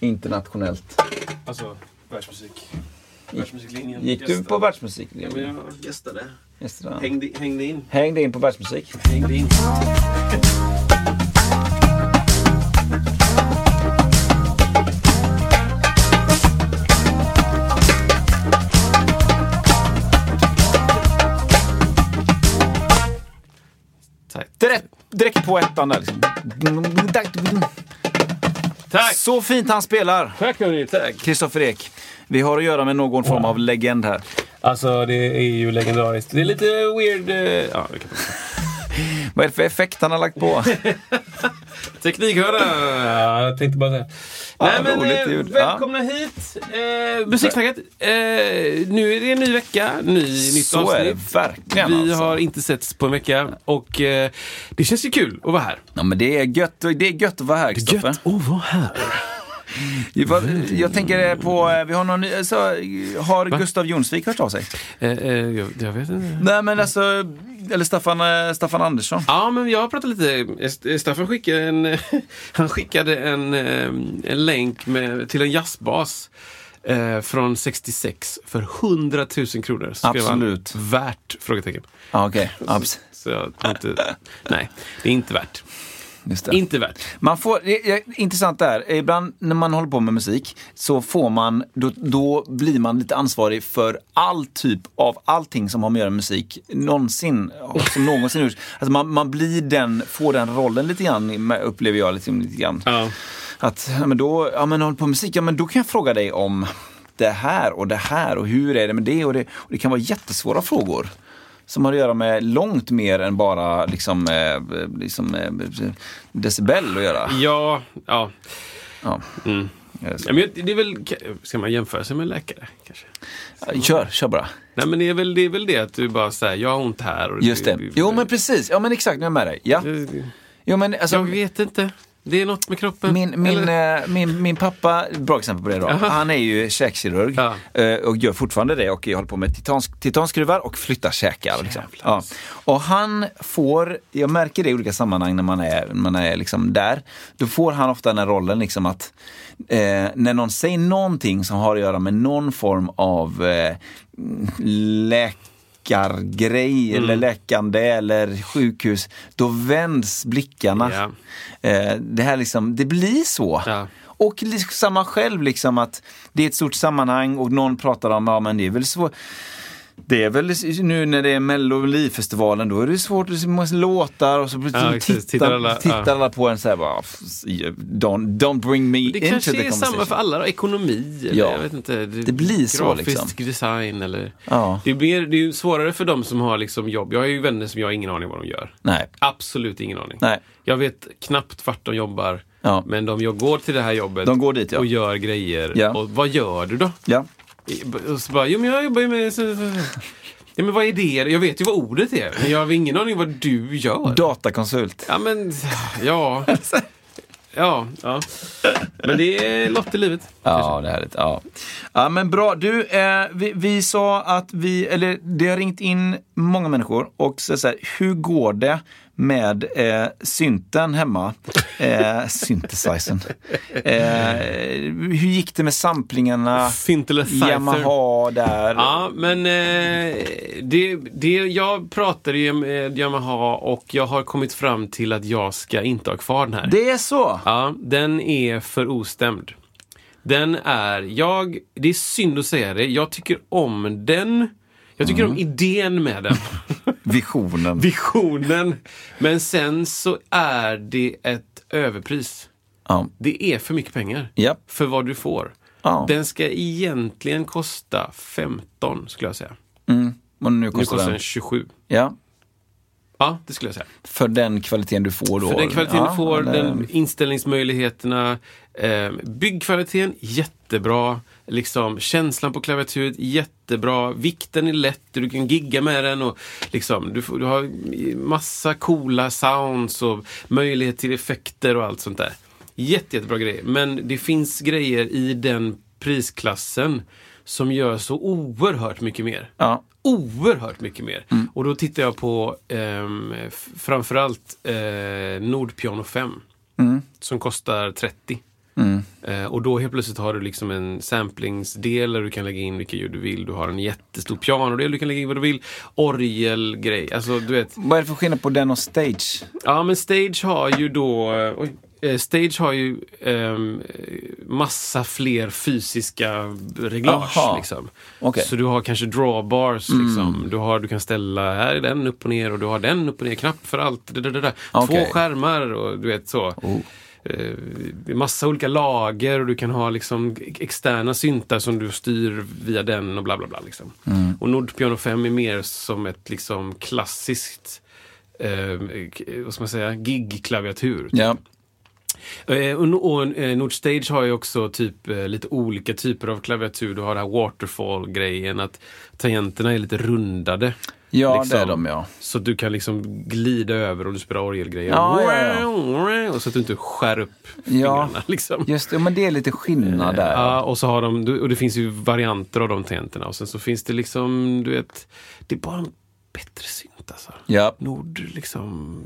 Internationellt. Alltså, världsmusik. Världsmusiklinjen. Gick du på världsmusik? Ja, men jag gästade. Gästerna. Hängde, hängde in. Hängde in på världsmusik. Hängde in. Direkt, direkt på ettan där liksom. Tack! Så fint han spelar! Tack hörni, tack. Kristoffer Ek. Vi har att göra med någon form av legend här. Alltså det är ju legendariskt. Det är lite weird... eh, Ja, vi kan Vad är det för effekt han har lagt på? Teknikhörna! Ja, jag tänkte bara säga. Ja, Nej men roligt eh, ljud. välkomna hit! Eh, Musiksnacket. Eh, nu är det en ny vecka, ny, nytt Så avsnitt. är det verkligen Vi alltså. har inte setts på en vecka och eh, det känns ju kul att vara här. Ja, men det är gött, det är gött att vara här, Kristoffer. att vara här. Jag tänker på, eh, vi har någon, ny- så, har Gustav Jonsvik hört av sig? Eh, eh, jag, jag vet inte. Nej men alltså, eller Staffan, eh, Staffan Andersson. Ja, men jag har pratat lite. Eh, Staffan skickade en, han skickade en, eh, en länk med, till en jazzbas eh, från 66 för 100 000 kronor. Absolut. Värt? Frågetecken. Okej. Precis. Så har inte, nej, det är inte värt. Inte värt. Man får, det är, intressant där, ibland när man håller på med musik så får man, då, då blir man lite ansvarig för all typ av allting som har med att göra med musik någonsin, som någonsin gjorts. Alltså man, man blir den, får den rollen lite grann, upplever jag liksom, lite grann. Ja. Att, ja men då, ja men håller på med musik, ja men då kan jag fråga dig om det här och det här och hur är det med det och det, och det kan vara jättesvåra frågor. Som har att göra med långt mer än bara liksom, eh, liksom eh, decibel att göra. Ja, ja. Ja. Mm. Ja men det är väl, ska man jämföra sig med läkare? Kanske? Kör, kör bara. Nej men det är väl det, är väl det att du bara säger jag har ont här. Och Just det. Jo men precis, ja men exakt, nu är jag med dig. Ja. Jo men alltså, Jag vet inte. Det är något med kroppen. Min, min, eh, min, min pappa, bra exempel på det då. Jaha. Han är ju käkkirurg Ja. eh, och gör fortfarande det och håller på med titans, titanskruvar och flyttar käkar. Liksom. Ja. Och han får, jag märker det i olika sammanhang när man är, man är liksom där, då får han ofta den här rollen liksom att eh, när någon säger någonting som har att göra med någon form av eh, läkargrej eller läkande eller sjukhus, då vänds blickarna. Eh, det här liksom, det blir så. Ja. Och samma själv liksom att det är ett stort sammanhang och någon pratar om, ja men det är väl så det är väl nu när det är Melodifestivalen, då är det svårt, det är så många låtar och så Ja, tittar, tittar, Tittar alla- ja. alla på en så här bara, don't, don't bring me Det into kanske the är samma conversation. för alla då, ekonomi eller Ja. jag vet inte. Det blir så, liksom. design eller... Ja. Det, mer, det är ju svårare för de som har liksom jobb. Jag har ju vänner som jag har ingen aning vad de gör. Nej, Absolut ingen aning. nej. Jag vet knappt vart de jobbar. Ja. Men de jag går till det här jobbet De går dit, ja. och gör grejer. Ja. Och vad gör du då? Ja. Och så bara, jo men jag jobbar ju med... Ja men vad är det? Jag vet ju vad ordet är. Men jag har ingen aning vad du gör. Datakonsult. Ja men, ja. Ja, ja. Men det är lott i livet. Ja, det är härligt. Ja. ja, men bra. Du, eh, vi, vi sa att vi, eller det har ringt in många människor och så, så här, hur går det med eh, synten hemma? Eh, synthesizern. Eh, hur gick det med samplingarna? Yamaha där. Ja, men eh, det, det, jag pratade ju med Yamaha och jag har kommit fram till att jag ska inte ha kvar den här. Det är så? Ja, den är för ostämd. Den är, jag, det är synd att säga det, jag tycker om den. Jag tycker Mm. om idén med den. Visionen. Visionen. Men sen så är det ett överpris. Ja. Det är för mycket pengar. Ja. För vad du får. Ja. Den ska egentligen kosta 15 skulle jag säga. Mm. Och nu Nu kostar kostar den. den 27. Ja. Ja, det skulle jag säga. För den kvaliteten du får då? För den kvaliteten Ja, du får, eller- den inställningsmöjligheterna, eh, byggkvaliteten, jättebra. Liksom, känslan på klaviaturet, jättebra. Vikten är lätt, du kan gigga med den. Och liksom, du, får, du har massa coola sounds och möjlighet till effekter och allt sånt där. Jätte, jättebra grejer. Men det finns grejer i den prisklassen som gör så oerhört mycket mer Ja. oerhört mycket mer. Och då tittar jag på f- framförallt eh, Nordpiano 5. Som kostar 30. Eh, och då helt plötsligt har du liksom en samplingsdel där du kan lägga in vilka ljud du vill. Du har en jättestor pianodel, du kan lägga in vad du vill. Orgelgrej, alltså du vet. Vad är det för skillnad på den och Stage? Ja men Stage har ju då eh, oj, eh, Stage har ju ehm, massa fler fysiska reglage. Liksom. Okej. Så du har kanske drawbars. Liksom. Du, har, du kan ställa, här är den upp och ner och du har den upp och ner, knapp för allt. Det, det, det. Två Okej. skärmar och du vet så. Oh. Eh, massa olika lager och du kan ha liksom externa syntar som du styr via den och bla bla bla. Liksom. Mm. Och Nord Piano 5 är mer som ett liksom klassiskt eh, vad ska man säga, gig-klaviatur. Ja. Eh, och, och eh, Nordstage har ju också typ eh, lite olika typer av klaviatur. Du har det här waterfall-grejen, att tangenterna är lite rundade. Ja, Liksom. det är de ja. Så du kan liksom glida över om du spelar orgelgrejer. Ja, ja, Och så att du inte skär upp Ja. fingrarna. Liksom. Just det, men det är lite skillnad där. Ja, och så har de, och det finns ju varianter av de tangenterna. Och sen så finns det liksom, du vet, det är bara en bättre alltså. Ja. Nord, liksom,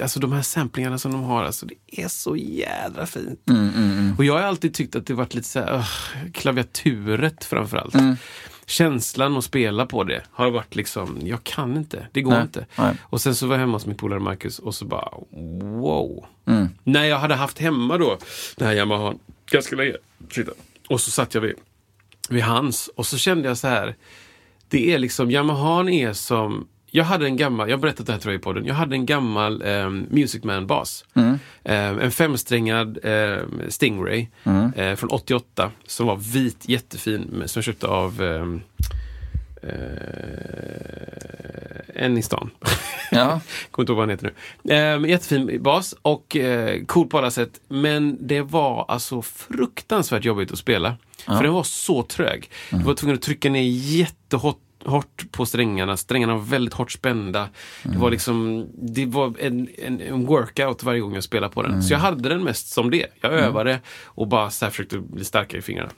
alltså de här samplingarna som de har, alltså det är så jädra fint. Mm, Och jag har alltid tyckt att det varit lite så här, uh, klaviaturet framförallt. Mm. Känslan att spela på det har varit liksom, jag kan inte, det går Nej, inte. nej. Och sen så var jag hemma hos min polare Marcus och så bara, wow. Mm. När jag hade haft hemma då, den här Yamaha, ganska länge. Och så satt jag vid, vid hans och så kände jag så här, det är liksom, Yamahan är som jag hade en gammal, jag har berättat det här tror jag i podden, jag hade en gammal eh, Music Man-bas. Eh, en femsträngad eh, Stingray eh, från 88 som var vit, jättefin, som jag köpte av eh, eh, en i stan. Ja. Kommer inte ihåg vad han heter nu. Eh, jättefin bas och eh, cool på alla sätt. Men det var alltså fruktansvärt jobbigt att spela. För den var så trög. Du var tvungen att trycka ner jättehårt hårt på strängarna. Strängarna var väldigt hårt spända. Det var liksom Det var en, en, en workout varje gång jag spelade på den. Så jag hade den mest som det. Jag övade och bara så här försökte bli starkare i fingrarna.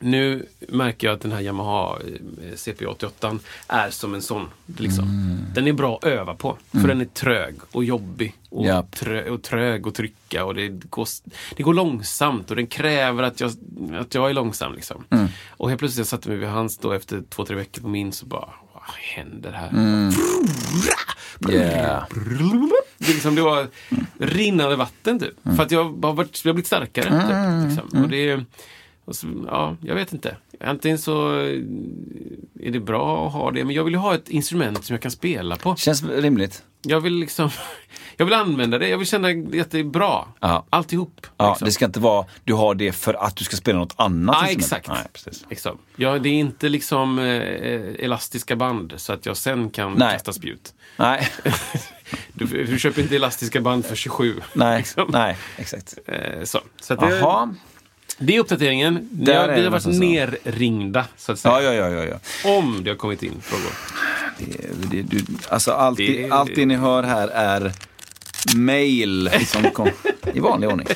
Nu märker jag att den här Yamaha eh, CP88 är som en sån. Liksom. Den är bra att öva på. För den är trög och jobbig. Och, Japp. trö, och trög att trycka. Och det, går, det går långsamt och den kräver att jag, att jag är långsam. Liksom. Och helt plötsligt jag satte mig vid hans då efter två, tre veckor på min så bara, vad händer här? Yeah. Det, liksom, det var rinnande vatten typ. För att jag har varit, jag har blivit starkare. Typ, liksom. Och det, så, ja, jag vet inte. Antingen så eh, är det bra att ha det, men jag vill ju ha ett instrument som jag kan spela på. Känns rimligt. Jag vill liksom, jag vill använda det, jag vill känna att det är bra. Ja. Alltihop. Ja, liksom. Det ska inte vara, du har det för att du ska spela något annat. Ja, exakt. Nej, precis. Liksom. Ja, det är inte liksom eh, elastiska band så att jag sen kan Nej. kasta spjut. Nej, Du, du köper inte elastiska band för 27. nej, Liksom. nej, exakt. Eh, så så att Jaha. Det är uppdateringen. Där är vi har varit nerringda, så att säga. Ja, ja, ja, ja, ja. Om det har kommit in frågor. Det, det, du, alltså allt, Det- allt det ni hör här är mail som kom i vanlig ordning.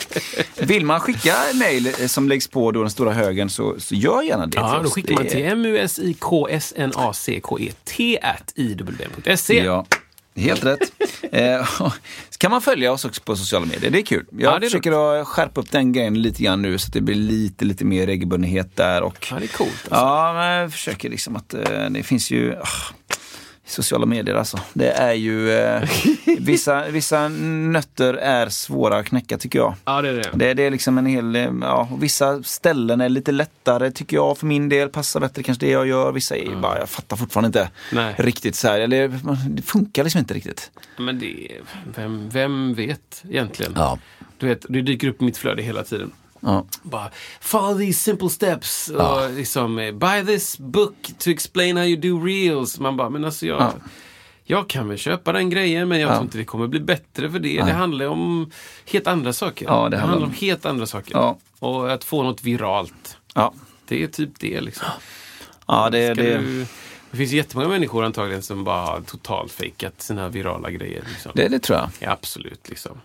Vill man skicka mail eh, som läggs på då den stora högen så, så gör gärna det Ja, då skickar man till musiksnacket at iw.se. Ja, helt rätt. Eh, så kan man följa oss också på sociala medier, det är kul. Jag Ja, det försöker att skärpa upp den grejen lite grann nu så att det blir lite, lite mer regelbundenhet där. Och, Ja, det är coolt. Alltså. Ja, men jag försöker liksom att eh, det finns ju ah, sociala medier alltså. Det är ju eh, vissa, vissa nötter är svåra att knäcka tycker jag. Ja, det är det. Det, det är liksom en hel, eh, ja, vissa ställen är lite lättare tycker jag för min del. Passar bättre kanske det jag gör. Vissa är bara, jag fattar fortfarande inte Nej. riktigt så här. Eller det funkar liksom inte riktigt. Men det vem, vem vet egentligen? Ja. Du vet, det dyker upp i mitt flöde hela tiden. Ja. Bara, follow these simple steps. Och liksom, buy this book to explain how you do reels. Man bara, men alltså jag, Ja. jag kan väl köpa den grejen men jag Ja. tror inte det kommer bli bättre för det. Det handlar om helt andra saker. Ja, det handlar handlar om- om helt andra saker. Ja. Och att få något viralt. Ja, Det är typ det liksom. ja det, Ska det, Du, det finns jättemånga människor antagligen som bara har totalt fejkat sina virala grejer. Liksom. det, det tror jag. Ja, absolut. Liksom.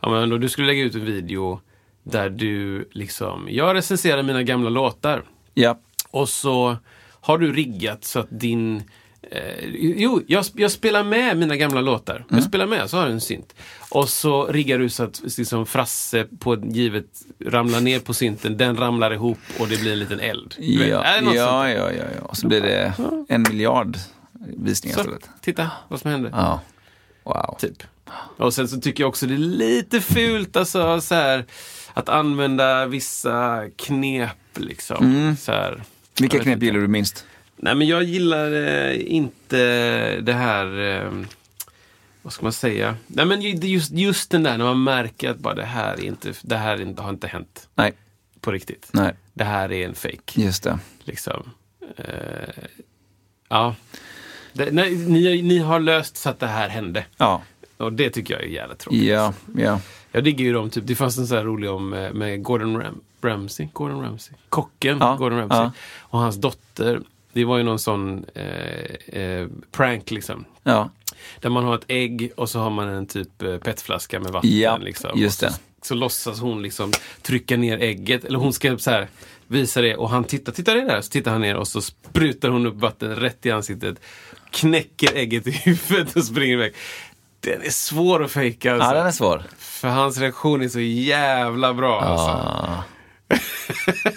Ja, men då du skulle lägga ut en video där du liksom, jag recenserar mina gamla låtar. Ja, Och så har du riggat så att din... Eh, jo, jag, jag spelar med mina gamla låtar. Mm. Jag spelar med, så har du en synt. Och så riggar du så att liksom, Frasse på ett givet ramlar ner på synten, den ramlar ihop och det blir en liten eld. Ja, ja, ja, ja, ja. Och så blir det en miljard visningar Så, istället. titta vad som händer. Ja. Wow. Typ. Och sen så tycker jag också det är lite fult alltså, så här, att använda vissa knep. Liksom. Så här, Mm. Vilka knep inte. gillar du minst? Nej, men jag gillar eh, inte det här... Eh, vad ska man säga? Nej, men ju- det är just, just den där när man märker att bara det här, är inte, det här har inte hänt Nej, på riktigt. nej, Det här är en fake. just det. Liksom. Eh, ja. Det, nej, ni, ni har löst så att det här hände. Ja, Och det tycker jag är jävla tråkigt. ja, ja. Jag digger ju dem, typ, det fanns en sån här rolig om eh, med Gordon Ram Ramsay, Gordon Ramsay, kocken Ja, Gordon Ramsay ja. och hans dotter. Det var ju någon sån eh, eh, prank liksom. ja. Där man har ett ägg och så har man en typ eh, petflaska med vatten. Ja, liksom. just Och så, det. så låtsas hon liksom trycka ner ägget. Eller hon ska så här visa det och han tittar, tittar det där? Så tittar han ner och så sprutar hon upp vatten rätt i ansiktet. Knäcker ägget i huvudet och springer iväg. Den är svår att fejka alltså. Ja, den är svår. För hans reaktion är så jävla bra. Alltså.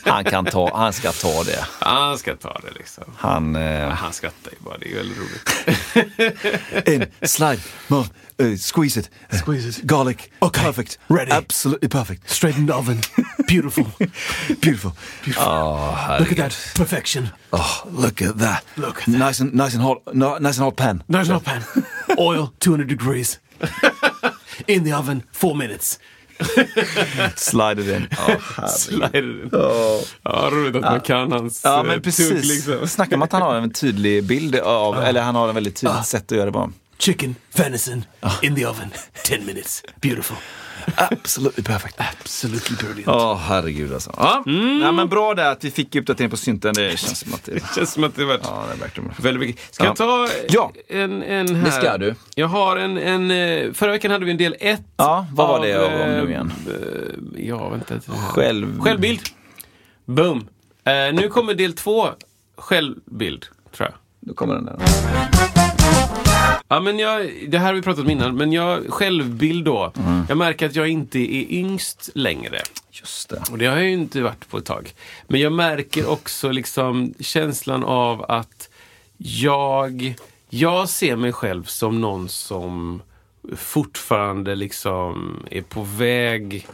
Han, kan ta, han ska ta det. Han ska ta det liksom. Han... Eh, Han skrattar ju bara, det är väldigt roligt. in, slide, more, uh, squeeze it. Squeeze it. Garlic. Okay, Perfect. ready. Absolutely perfect. Straight in the oven. Beautiful. Beautiful. Look at that perfection. Oh, look at that. Look at nice and nice and hot. No, nice and hot pan. There's no pan. Oil, 200 degrees. in the oven, four minutes. slider in. Slider. Ja, roligt att man kan hans Ja, eh, men tugg, precis. liksom. Snacka om att han har en tydlig bild av, eller han har en väldigt tydligt sätt att göra det på. Chicken, venison, in the oven, 10 minutes. Beautiful. Absolutely perfect. Absolutely brilliant. Ja, herregud alltså. Ja. Ja, men bra där att vi fick uppdatering på synten. Det känns som att det... Det känns som att det varit Ja, det är verkligen väldigt mycket. Ska Ja. jag ta Ja. en, en här? Det ska du. Jag har en, en... eh, Förra veckan hade vi en del ett. Ja, vad var av, det om eh, nu igen? eh, Ja, vänta. Själv... Självbild. Boom. Eh, nu kommer del två. Självbild, tror jag. Då kommer den där. Ja, men jag, det här har vi pratat om innan, men jag, självbild då. Mm. Jag märker att jag inte är yngst längre. Just det. Och det har jag ju inte varit på ett tag. Men jag märker också liksom känslan av att jag, jag ser mig själv som någon som fortfarande liksom är på väg,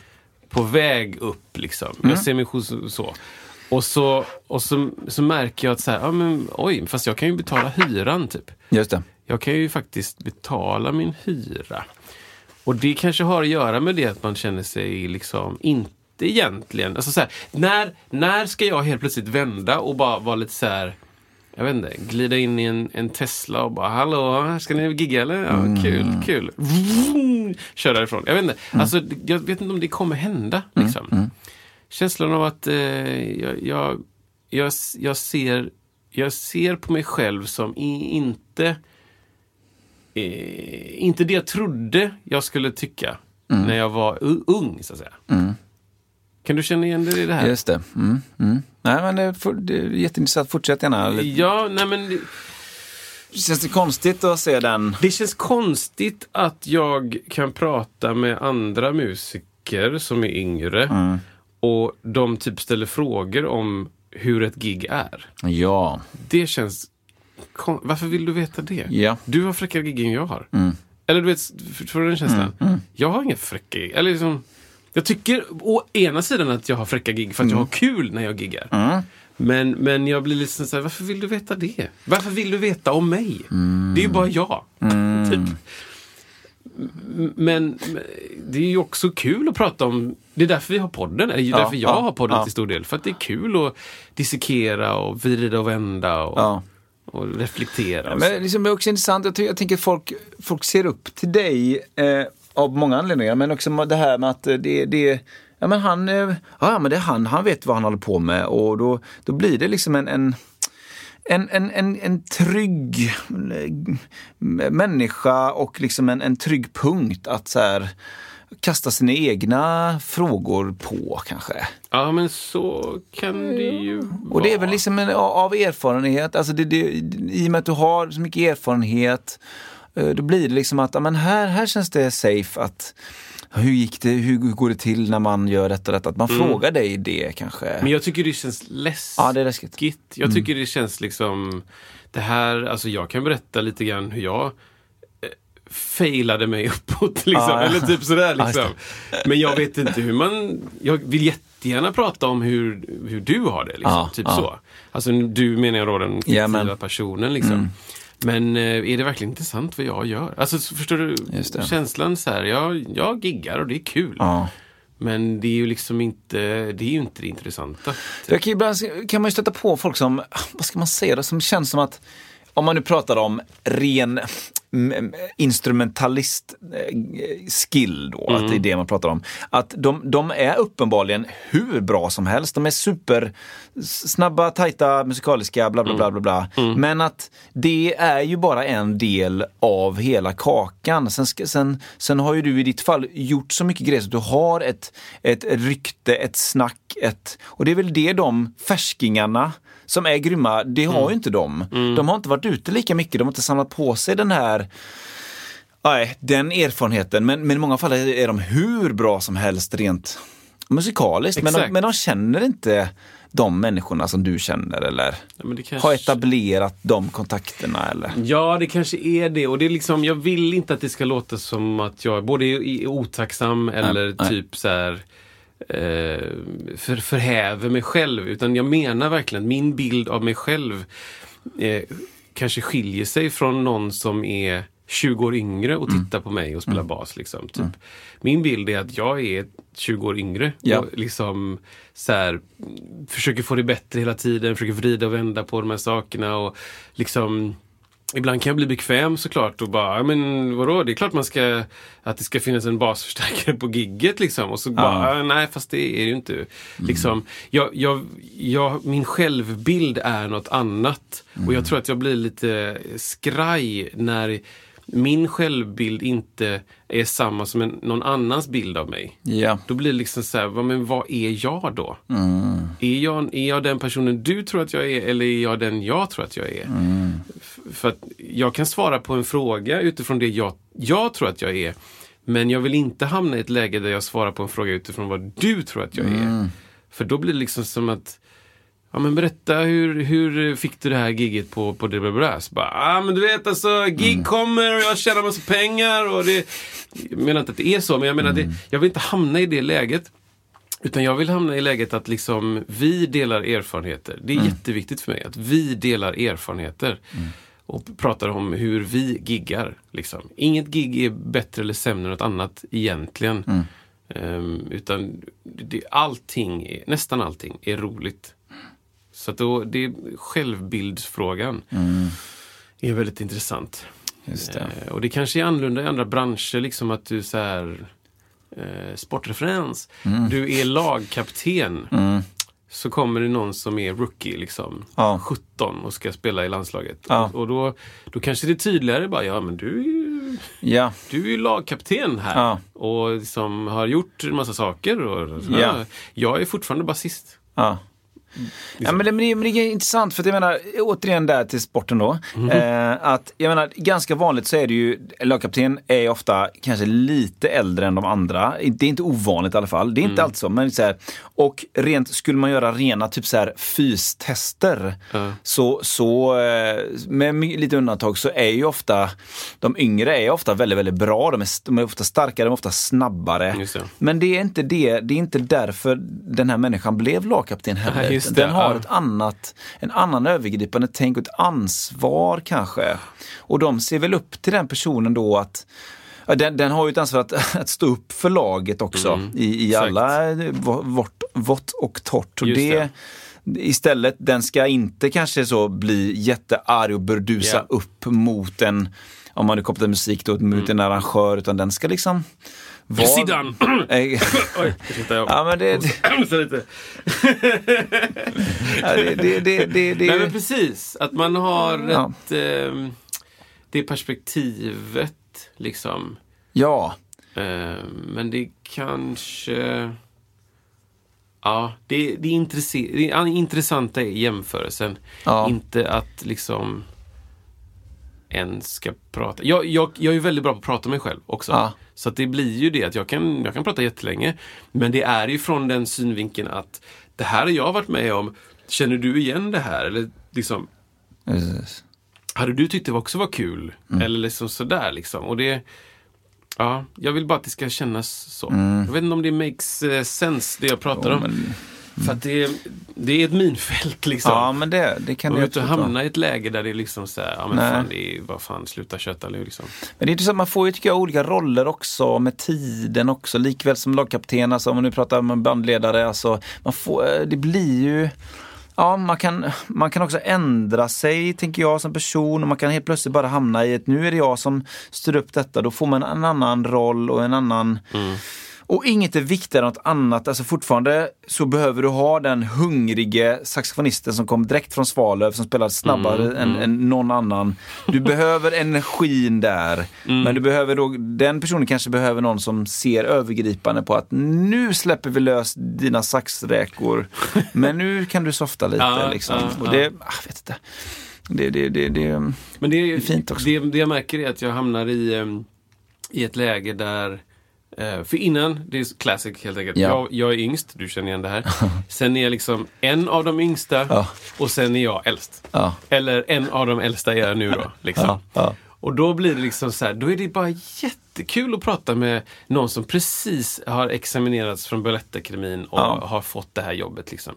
på väg upp. Liksom. Jag ser mig själv så- så. Och så, och så, så märker jag att så här, ja, men, oj, fast jag kan ju betala hyran typ. Just det. Jag kan ju faktiskt betala min hyra. Och det kanske har att göra med det att man känner sig liksom inte egentligen... Alltså så här, när, när ska jag helt plötsligt vända och bara vara lite så här... Jag vet inte, glida in i en, en Tesla och bara Hallå, ska ni gigga eller? Ja, kul, kul. Vroom, Kör därifrån. Jag vet inte. Alltså, jag vet inte om det kommer hända. Liksom. Känslan av att eh, jag, jag, jag, jag, ser, jag ser på mig själv som i, inte eh, inte det jag trodde jag skulle tycka när jag var ung, så att säga. Kan du känna igen dig i det här? Just det. Mm, mm. Nej, men det, får- det är jätteintressant. Fortsätt gärna. Ja, nej men det, Känns det konstigt att se den? det känns konstigt att jag kan prata med andra musiker som är yngre och de typ ställer frågor om hur ett gig är. Ja. Det känns... kon- Varför vill du veta det? Ja. Du har fräckare gig än jag har. Eller du vet, förstår du den känslan? Jag har inga fräcka gig. Eller liksom, jag tycker å ena sidan att jag har fräcka gig för att jag har kul när jag giggar. Men, men jag blir lite så här, varför vill du veta det? Varför vill du veta om mig? Det är ju bara jag. Typ. Men, det är ju också kul att prata om, det är därför vi har podden, eller Ja, därför jag ja, har podden ja. till stor del. För att det är kul att dissekera och vrida och vända och. Och reflektera. Och Men liksom, det är också intressant, jag, jag tänker folk, folk ser upp till dig eh, av många anledningar, men också det här med att eh, det, det ja men han, eh, ja men det är han, han vet vad han håller på med och då, då blir det liksom en, en en, en, en, en trygg eh, människa och liksom en, en trygg punkt att så här, kasta sina egna frågor på kanske. Ja, men så kan det ju Och det är vara. väl liksom en, av erfarenhet, alltså det, det, i och med att du har så mycket erfarenhet, eh, då blir det liksom att men här, här känns det safe att hur gick det, hur går det till när man gör detta, detta? Att man frågar dig det kanske. Mm. Men jag tycker det känns läskigt. Ja, det är läskigt. Mm. Jag tycker det känns liksom... Det här, alltså jag kan berätta lite grann hur jag failade mig uppåt. Liksom. Ja, ja. Eller typ sådär. Liksom. Men jag vet inte hur man... Jag vill jättegärna prata om hur, hur du har det. Liksom. Ja, typ ja. så. Alltså du menar jag då den fiktiva. Mm. personen. Liksom. Men eh, är det verkligen intressant vad jag gör? Alltså så förstår du det. känslan så här, jag, jag giggar och det är kul. Men det är ju liksom inte det, är ju inte det intressanta. Jag kan, ibland, kan man ju stöta på folk som, vad ska man säga då, som känns som att om man nu pratar om ren mm, instrumentalist eh, skill då, att det är det man pratar om. Att de, de är uppenbarligen hur bra som helst. De är super s- snabba, tajta, musikaliska, bla bla bla. bla, bla. Men att det är ju bara en del av hela kakan. Sen, sen, sen har ju du i ditt fall gjort så mycket grejer så att du har ett, ett rykte, ett snack, ett... Och det är väl det de färskingarna som är grymma, det har ju inte de. De har inte varit ute lika mycket, de har inte samlat på sig den här Nej, den erfarenheten. Men, men i många fall är de hur bra som helst rent musikaliskt. Men de, men de känner inte de människorna som du känner eller Ja, kanske- har etablerat de kontakterna eller? Ja, det kanske är det. Och det är liksom, jag vill inte att det ska låta som att jag både är otacksam eller nej. typ så här för, förhäver mig själv. Utan jag menar verkligen att min bild av mig själv eh, kanske skiljer sig från någon som är 20 år yngre och Mm. tittar på mig och spelar bas. Liksom, typ. Min bild är att jag är 20 år yngre Ja. och liksom så här, försöker få det bättre hela tiden, försöker vrida och vända på de här sakerna och liksom Ibland kan jag bli bekväm såklart och bara, men vadå, det är klart man ska, att det ska finnas en basförstärkare på gigget liksom. Och så bara, "Ah, nej fast det är det ju inte. Liksom, jag, jag, jag, min självbild är något annat. Och jag tror att jag blir lite skraj när min självbild inte är samma som en, någon annans bild av mig. Ja. Då blir det liksom så här, vad- men vad är jag då? Är, jag, är jag den personen du tror att jag är eller är jag den jag tror att jag är? F- För att jag kan svara på en fråga utifrån det jag, jag tror att jag är. Men jag vill inte hamna i ett läge där jag svarar på en fråga utifrån vad du tror att jag är. För då blir det liksom som att Ja men berätta, hur, hur fick du det här giget på, på det bla Så bara, ah, men du vet alltså, gig kommer och jag tjänar massa pengar och det... Jag menar inte att det är så, men jag menar det, jag vill inte hamna i det läget. Utan jag vill hamna i läget att liksom vi delar erfarenheter. Det är jätteviktigt för mig att vi delar erfarenheter. Och pratar om hur vi giggar. Liksom. Inget gig är bättre eller sämre än något annat egentligen. Ehm, utan det, allting, är, nästan allting, är roligt. Så då, det är självbildsfrågan. är väldigt intressant. Det. Eh, och det kanske är annorlunda i andra branscher, liksom att du så här eh, sportreferens. Du är lagkapten. Så kommer det någon som är rookie, liksom, Ja. 17 och ska spela i landslaget. Ja. Och, och då, då kanske det är tydligare bara, ja men du är ju, Ja. du är ju lagkapten här. Och som har gjort en massa saker. Och, Ja. Jag är fortfarande basist. Ja. Ja, men, det, men, det, är intressant för att jag menar, återigen där till sporten då. Eh, att jag menar, ganska vanligt så är det ju, lagkapten är ofta kanske lite äldre än de andra. Det är inte ovanligt i alla fall. Det är inte alltid så. Men så här, och rent, skulle man göra rena typ så här fystester Ja. så, så eh, med lite undantag så är ju ofta de yngre är ofta väldigt, väldigt bra. De är, de är ofta starkare, de är ofta snabbare. Det. Men det är inte det, det är inte därför den här människan blev lagkapten heller. Just den har ett annat, en annan övergripande tänk och ett ansvar kanske. Och de ser väl upp till den personen då att den, den har ju ett ansvar att, att stå upp för laget också i, i Mm, exakt. alla eh, vå- vått, vått och torrt. Och det, det. istället, den ska inte kanske så bli jättearg och burdusa Ja. upp mot en, om man nu kopplar musik då, mot en arrangör, utan den ska liksom vara... Sidan! Eh. Ja men det, lite. ja, det, det, det, det, det Nej men precis, att man har Ja. ett, ehm, det perspektivet liksom. Ja, Ehm, men det kanske... Ja, det, det, är intresse- det är intressanta i jämförelsen. Ja. Inte att liksom en ska prata. Jag, jag, jag är väldigt bra på att prata med mig själv också. Ja. Så det blir ju det att jag kan, jag kan prata jättelänge. Men det är ju från den synvinkeln att det här har jag varit med om. Känner du igen det här? Eller liksom, precis. hade du tyckt det också var kul? Mm. Eller liksom sådär liksom. Och det, ja, jag vill bara att det ska kännas så. Jag vet inte om det makes eh, sense, det jag pratar om. Mm. men- För att det, det är ett minfält liksom. Ja men det, det kan vill inte hamna i ett läge där det är liksom så här, ja men Nej. fan, det är, vad fan, sluta köta nu liksom. Men det är intressant, man får ju tycker jag olika roller också med tiden också, likväl som lagkapten, alltså om man nu pratar om bandledare, alltså man får, eh, det blir ju Ja, man kan, man kan också ändra sig, tänker jag, som person och man kan helt plötsligt bara hamna i ett, nu är det jag som styr upp detta, då får man en annan roll och en annan Och inget är viktigare än något annat. Alltså fortfarande så behöver du ha den hungrige saxofonisten som kom direkt från Svalöv som spelar snabbare än, än någon annan. Du behöver energin där. Men du behöver då, den personen kanske behöver någon som ser övergripande på att nu släpper vi lös dina saxräkor. Men nu kan du softa lite Ja, liksom. ja, Och det, ah, vet inte. Det, det, det, det, Men det är, Det är fint också. Det, det jag märker är att jag hamnar i, em, i ett läge där eh, för innan, det är classic helt enkelt. Ja. Jag, jag är yngst, du känner igen det här. Sen är jag liksom en av de yngsta Ja. och sen är jag äldst. ja, Eller en av de äldsta är jag nu då. Liksom. Och då blir det liksom så här, då är det bara jättekul att prata med någon som precis har examinerats från Balettakademin och har fått det här jobbet. Liksom.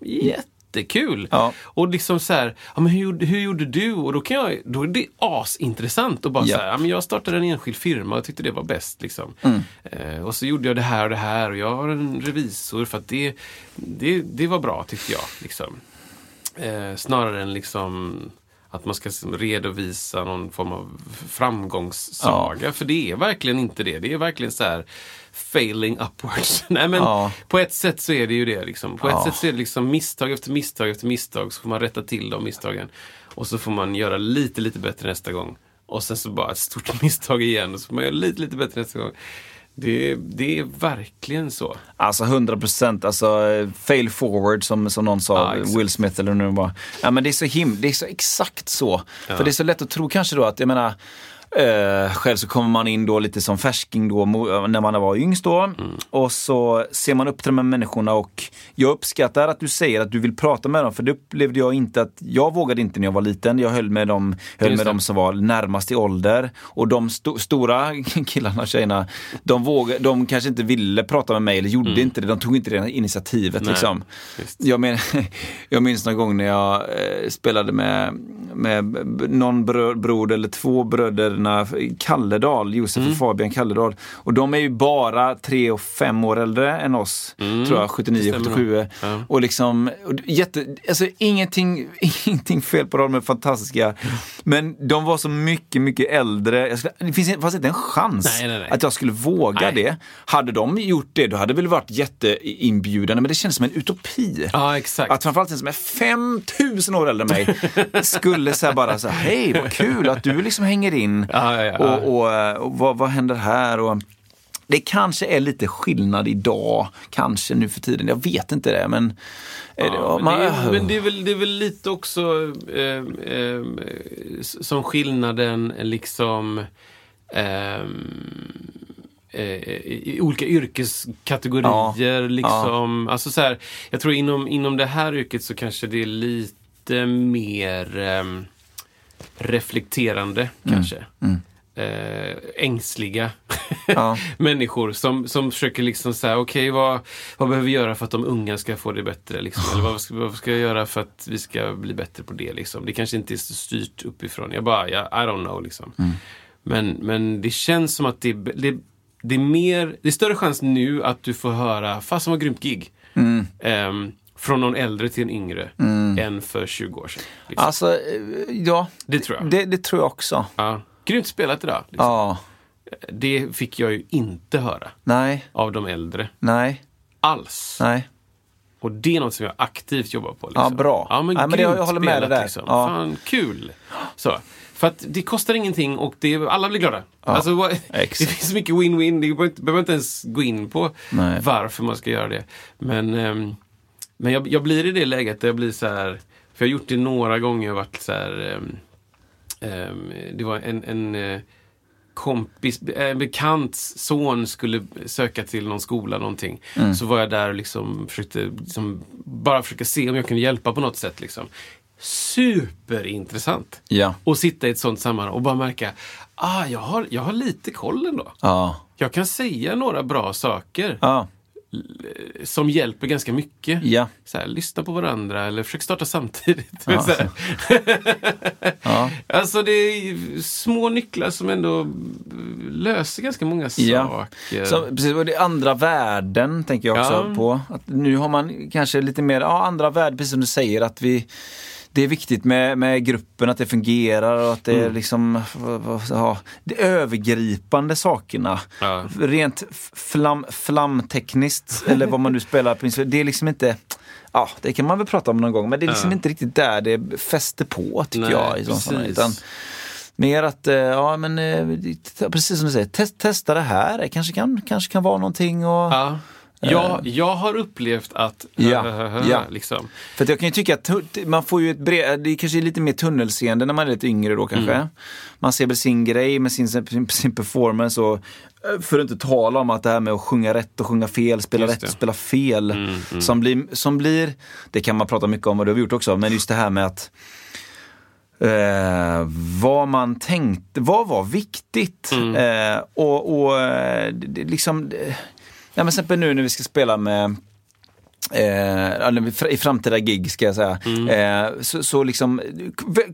Jättekul! Ja. Och liksom så här, ja, men hur, hur gjorde du? Och då, kan jag, då är det asintressant att bara Ja. så här, ja, men jag startade en enskild firma och tyckte det var bäst. Liksom. Mm. Eh, och så gjorde jag det här och det här och jag har en revisor för att det, det, det var bra tyckte jag. Liksom. Eh, snarare än liksom att man ska redovisa någon form av framgångssaga. För det är verkligen inte det. Det är verkligen så här failing upwards. Nej men Ja. på ett sätt så är det ju det. Liksom. På Ja. ett sätt så är det liksom misstag efter misstag efter misstag. Så får man rätta till de misstagen. Och så får man göra lite, lite bättre nästa gång. Och sen så bara ett stort misstag igen. Och så får man göra lite, lite bättre nästa gång. Det, det är verkligen så. Alltså 100 procent, alltså eh, fail forward som, som någon sa, Ja. Will Smith eller nu var. Ja men det är så him, det är så exakt så. För det är så lätt att tro kanske då att, jag menar, eh, själv så kommer man in då lite som färsking då mo- när man var yngst då. Mm. Och så ser man upp till de här människorna och jag uppskattar att du säger att du vill prata med dem för det upplevde jag inte att, jag vågade inte när jag var liten. Jag höll med dem, höll Just med det. dem som var närmast i ålder. Och de sto- stora killarna och tjejerna, de, vågade, de kanske inte ville prata med mig eller gjorde inte det. De tog inte det initiativet Mm. Nej, liksom. Jag, men, jag minns någon gång när jag eh, spelade med, med någon brö, bror eller två bröderna Kalledal, Josef Mm. och Fabian Kalledal. Och de är ju bara tre och fem år äldre än oss, tror jag, 79, Mm. det stämmer 77. nog. Ja. Och liksom, och jätte, alltså ingenting, ingenting fel på dem, de är fantastiska. Men de var så mycket, mycket äldre. Jag skulle, det finns, fanns inte en chans Nej, nej, nej. att jag skulle våga det. Hade de gjort det, då hade det väl varit jätteinbjudande, men det känns som en utopi. Ja, exakt. Att framförallt den som är 5000 år äldre än mig skulle säga bara så här, hej vad kul att du liksom hänger in. Ja, ja, ja. Och, och, eh, och vad, vad händer här? Och, det kanske är lite skillnad idag, kanske nu för tiden. Jag vet inte det, men... det- Ja, men, man- det är, men det, är väl, det är väl lite också eh, eh, som skillnaden liksom ehm, eh, i olika yrkeskategorier. liksom. Alltså så här, jag tror inom, inom det här yrket så kanske det är lite mer reflekterande kanske. Eh, ängsliga Ja. människor som, som försöker liksom säga, okej vad, vad behöver vi göra för att de unga ska få det bättre? Liksom? Eller vad ska, vad ska jag göra för att vi ska bli bättre på det? Liksom? Det kanske inte är så styrt uppifrån. Jag bara, ja, I don't know liksom. Men, men det känns som att det, det, det är mer, det är större chans nu att du får höra, fasen vad grymt gig. Ehm, från någon äldre till en yngre. Än för 20 år sedan. Liksom. Alltså, eh, ja. Det tror jag. Det, det tror jag också. Ja. Grymt spelat idag. Liksom. Ja. Det fick jag ju inte höra Nej, av de äldre. nej, Alls. nej. Och det är något som jag aktivt jobbar på. Liksom. Ja, bra. Ja, men, Ja, men det- jag grymt håller med dig där. Liksom. Ja. Fan, kul! Så. För att det kostar ingenting och det, alla blir glada. Alltså, vad- det finns så mycket win-win. Det behöver inte, behöver inte ens gå in på Nej. varför man ska göra det. Men, ehm, men jag, jag blir i det läget där jag blir så här, för jag har gjort det några gånger och varit så här, ehm, ehm, det var en, en eh, kompis, en bekants son skulle söka till någon skola någonting. Mm. Så var jag där och liksom försökte liksom bara försöka se om jag kunde hjälpa på något sätt. Liksom. Superintressant. Ja. Och sitta i ett sånt sammanhang och bara märka, ah, jag har, jag har lite koll ändå. Ja. Jag kan säga några bra saker Ja. Som hjälper ganska mycket. Ja. Så här, lyssna på varandra eller försök starta samtidigt. Ja. Ja. Alltså det är små nycklar som ändå löser ganska många saker. Så, precis, och det är andra värden tänker jag också på. Att nu har man kanske lite mer, ja andra värden, precis som du säger, att vi det är viktigt med, med gruppen, att det fungerar och att det är Mm. liksom ja, de övergripande sakerna. Ja. Rent flam, flamtekniskt, eller vad man nu spelar det är liksom inte Ja, det kan man väl prata om någon gång, men det är liksom Ja. inte riktigt där det fäster på tycker Nej, jag. I sådana. Utan Mer att, eh, ja men eh, precis som du säger, test, testa det här, det kanske kan, kanske kan vara någonting och... Ja. Jag, jag har upplevt att... Ja, ja. Liksom. För jag kan ju tycka att man får ju ett brev, det kanske är lite mer tunnelseende när man är lite yngre då kanske. Mm. Man ser väl sin grej med sin, sin, sin performance och eh, för att inte tala om att det här med att sjunga rätt och sjunga fel, spela rätt och spela fel. Mm, Som, blir, som blir, det kan man prata mycket om och det har vi gjort också, men just det här med att Eh, vad man tänkte, vad var viktigt? Mm. Eh, och, och eh, liksom, ja, men till exempel nu när vi ska spela med Eh, i framtida gig ska jag säga. Mm. Eh, så, så liksom,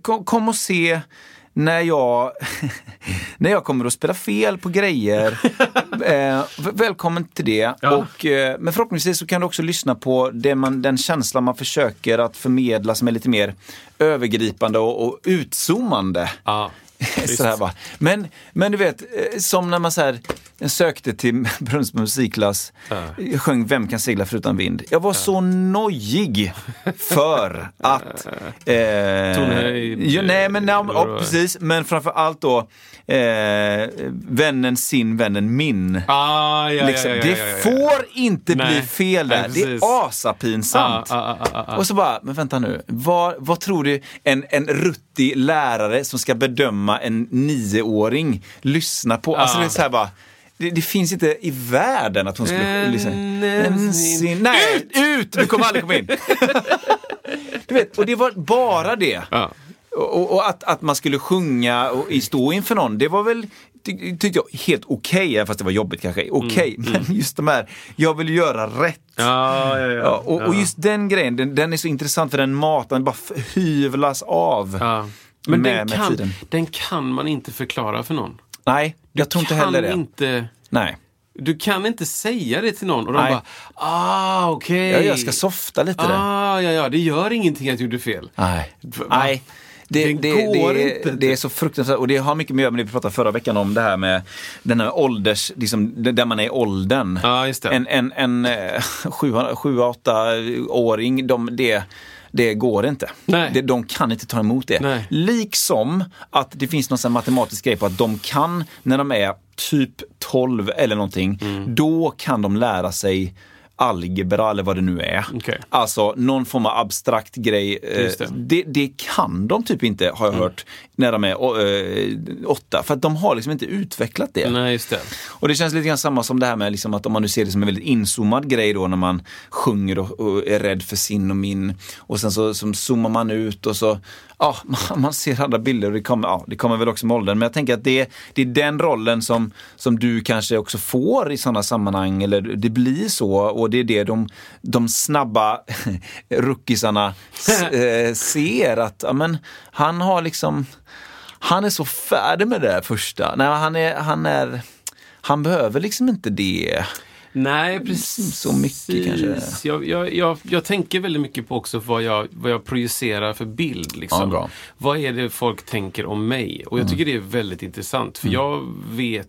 kom, kom och se när jag, när jag kommer att spela fel på grejer. eh, välkommen till det. Ja. Och, eh, men förhoppningsvis så kan du också lyssna på det man, den känslan man försöker att förmedla som är lite mer övergripande och, och utzoomande. Ja, Sådär, va. Men, men du vet, eh, som när man så här, sökte till Brunnsbo musikklass, jag sjöng Vem kan segla förutan vind? Jag var så nojig för att... Eh, Tonhöjd, ja, nej, men, nej, ja, vad? precis. Men framför allt då, eh, vännen sin, vännen min. Ah, ja, liksom, ja, det får inte bli Nej, fel där. det är asapinsamt. Ah, ah, ah, ah, ah. Och så bara, men vänta nu, vad, vad tror du en, en ruttig lärare som ska bedöma en nioåring lyssnar på? Alltså Ja. det är så här bara, det, det finns inte i världen att hon skulle En- lyssna. en En sin- sin- Nej, ut! Du kommer aldrig komma in. du vet, och det var bara det. Ja. Och, och att, att man skulle sjunga och stå inför någon, det var väl ty- tyckte jag helt okej, även fast det var jobbigt kanske. Okej, men just de här, jag vill göra rätt. Ja, ja, ja. Ja, och, och Ja. just den grejen, den, den är så intressant för den maten bara hyvlas av. Ja. Men med- den, med kan, tiden. den kan man inte förklara för någon. Nej, jag tror inte heller det. Inte, Nej. du kan inte säga det till någon och de Nej. bara, ah okej. Jag, jag ska softa lite där. Ah, ja, ja, det gör ingenting att du gjorde fel. Nej. Va? Nej. Det, Det går det, inte. det är så fruktansvärt och det har mycket med att göra med det vi pratade förra veckan om det här med den här ålders, liksom, där man är i åldern. Ja, just det. En, en, en eh, sju, sju, åtta åring, de, det, det går inte. Nej. De kan inte ta emot det. Nej. Liksom att det finns någon matematisk grej på att de kan, när de är typ 12 eller någonting, Mm. då kan de lära sig algebra eller vad det nu är. Okej. Alltså någon form av abstrakt grej. Eh, det. Det, det kan de typ inte, har jag hört, när de är eh, åtta. För att de har liksom inte utvecklat det. Nej, det. Och det känns lite grann samma som det här med liksom att om man nu ser det som en väldigt inzoomad grej då när man sjunger och, och är rädd för sin och min. Och sen så som zoomar man ut och så, ja, man, ser andra bilder och det kommer, ja, det kommer väl också med åldern. Men jag tänker att det, det är den rollen som, som du kanske också får i sådana sammanhang, eller det blir så. Och det är det de, de snabba rookisarna s- eh, ser att, ja men han har liksom, han är så färdig med det där första. Nej, han är, han är, han behöver liksom inte det. Nej, precis. så mycket kanske. Jag, jag, jag, jag tänker väldigt mycket på också vad jag, vad jag projicerar för bild. Liksom. Ja, bra. Mm. Vad är det folk tänker om mig? Och jag tycker det är väldigt intressant. För jag vet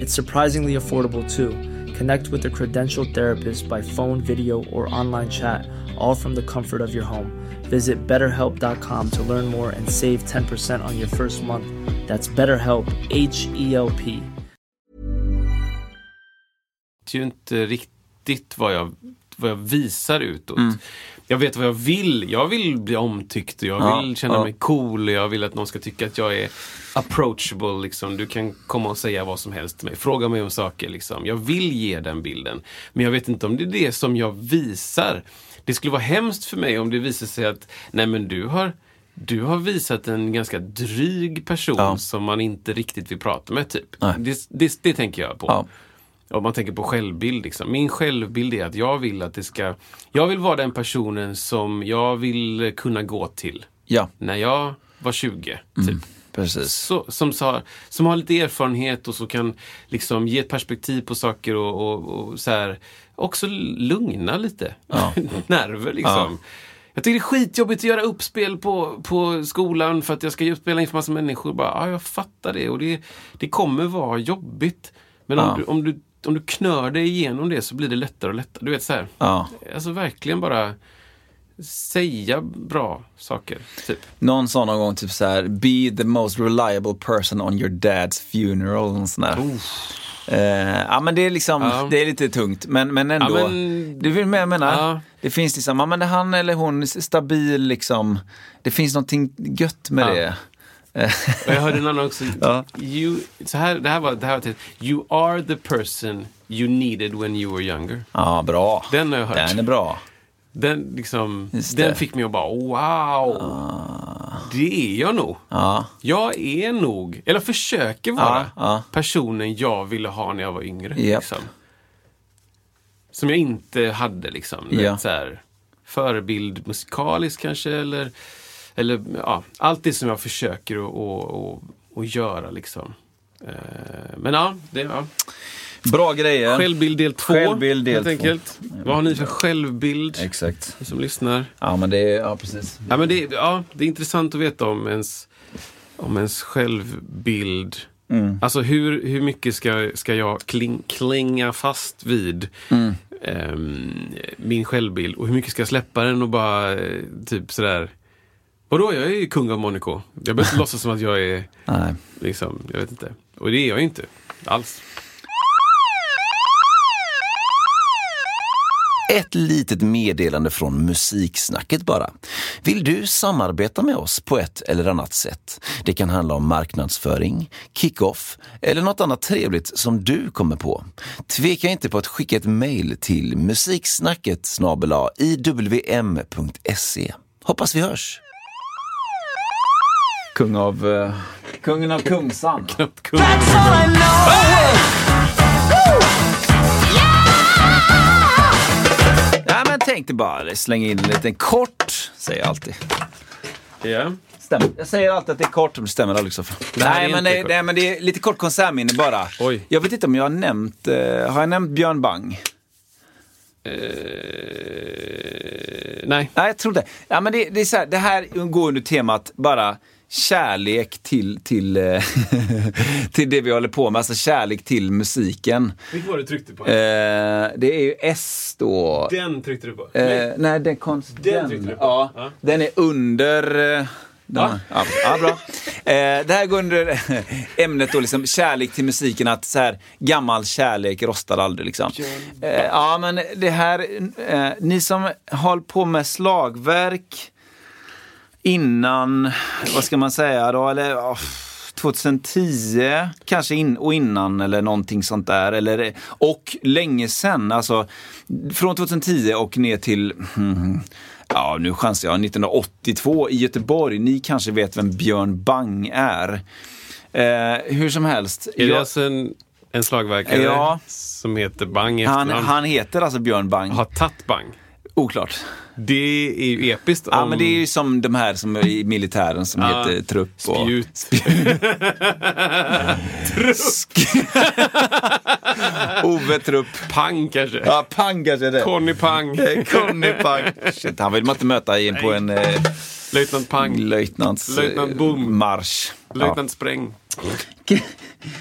It's surprisingly affordable too. Connect with a credentialed therapist by phone, video, or online chat, all from the comfort of your home. Visit betterhelp.com to learn more and save 10% on your first month. That's BetterHelp, H E L P. ju inte riktigt vad jag, vad jag visar utåt. Mm. Jag vet vad jag vill. Jag vill bli omtyckt och jag Ja, vill känna ja. mig cool. och Jag vill att någon ska tycka att jag är approachable. Liksom. Du kan komma och säga vad som helst till mig. Fråga mig om saker. Liksom. Jag vill ge den bilden. Men jag vet inte om det är det som jag visar. Det skulle vara hemskt för mig om det visar sig att nej men du har du har visat en ganska dryg person Ja. som man inte riktigt vill prata med. typ. Det, det, det tänker jag på. Ja. Om man tänker på självbild. Liksom. Min självbild är att jag vill att det ska... Jag vill vara den personen som jag vill kunna gå till Ja, när jag var 20. Typ. Precis. Så, som, sa, som har lite erfarenhet och så kan liksom ge ett perspektiv på saker och, och, och så här, också lugna lite nerver. Liksom. Jag tycker det är skitjobbigt att göra uppspel på, på skolan för att jag ska spela inför massa människor. Bara, ja, jag fattar det och det, det kommer vara jobbigt. Men Ja. om, du, om, du, om du knör dig igenom det så blir det lättare och lättare. Du vet så här. Ja. Alltså verkligen bara säga bra saker. Typ. Någon sa någon gång typ så här, be the most reliable person on your dad's funeral. Och sån där. Eh, ja men det är liksom, Ja. det är lite tungt men, men ändå. Ja, men- Du vill med jag menar? Ja. Det finns liksom, ja men han eller hon är stabil liksom. Det finns någonting gött med det. Och jag hörde annan också. You, så här, det här var, det här var till, You are the person you needed when you were younger. Ja, bra. Den har jag hört. Den är bra. Den, liksom, den fick mig att bara wow. Det är jag nog. Ja, Jag är nog, eller försöker vara, ja. personen jag ville ha när jag var yngre. Japp. Liksom. Som jag inte hade liksom. Ja. vet, så här, förebild musikalisk kanske eller, eller ja, allt det som jag försöker att göra liksom. Eh, Men ja, det, ja. Bra grejer. Självbild del två. Självbild del helt två. enkelt. Vad har ni för självbild? Exakt. Ni som lyssnar. Ja men det är, ja precis. Ja, men det, ja, det är intressant att veta om ens, om ens självbild. Mm. Alltså hur, hur mycket ska, ska jag kling, klinga fast vid Mm. ehm, min självbild och hur mycket ska jag släppa den och bara eh, typ sådär Vadå, jag är ju kung av Monaco. Jag behöver inte låtsas som att jag är Nej. liksom, jag vet inte. Och det är jag ju inte alls. Ett litet meddelande från Musiksnacket bara. Vill du samarbeta med oss på ett eller annat sätt? Det kan handla om marknadsföring, kick-off eller något annat trevligt som du kommer på. Tveka inte på att skicka ett mejl till musiksnacket snabel-a iwm.se. Hoppas vi hörs! Kung av... Uh, kungen av Kungsan. Kung. Ja, men tänk dig bara slänga in en liten kort, säger jag alltid. Ja. Stämmer. Jag säger alltid att det är kort, men det stämmer aldrig så. Nej, men inte det, nej, men det är lite kort konsertminne bara. Oj. Jag vet inte om jag har nämnt, eh, har jag nämnt Björn Bang? Eh, nej. Nej, jag tror det. Ja, men det, det, är så här, det här går under temat bara kärlek till, till, eh, till det vi håller på med, alltså kärlek till musiken. Vilket var det du tryckte på? Eh, det är ju S då. Den tryckte du på? Eh, nej, den konst... Den tryckte du på. Ja, Ja. Den är under... eh, Ja, ja, ja, bra. Eh, det här går under ämnet då, liksom, kärlek till musiken. Att så här, gammal kärlek rostar aldrig. Liksom. Eh, ja, men det här, eh, ni som håller på med slagverk innan, vad ska man säga då, eller ja, 2010 kanske in, och innan eller någonting sånt där. Eller, och länge sen, alltså från 2010 och ner till hmm, Ja, nu chansar jag. 1982 i Göteborg. Ni kanske vet vem Björn Bang är. Eh, hur som helst. Är det jag- alltså en, en slagverkare Ja. som heter Bang i han, efternamn? han heter alltså Björn Bang. Har tagit Bang? Oklart. Det är ju episkt. Ja, om- men det är ju som de här som är i militären som Ja, heter Trupp. Och... Spjut. Ove Trupp. Pang kanske. Ja, Pang kanske det. Conny Pang. Conny Pang. Shit, han vill man inte möta in på en eh, Löjtnant Pang. löjtnants Löjtnant Boom. marsch. Löjtnant Spräng.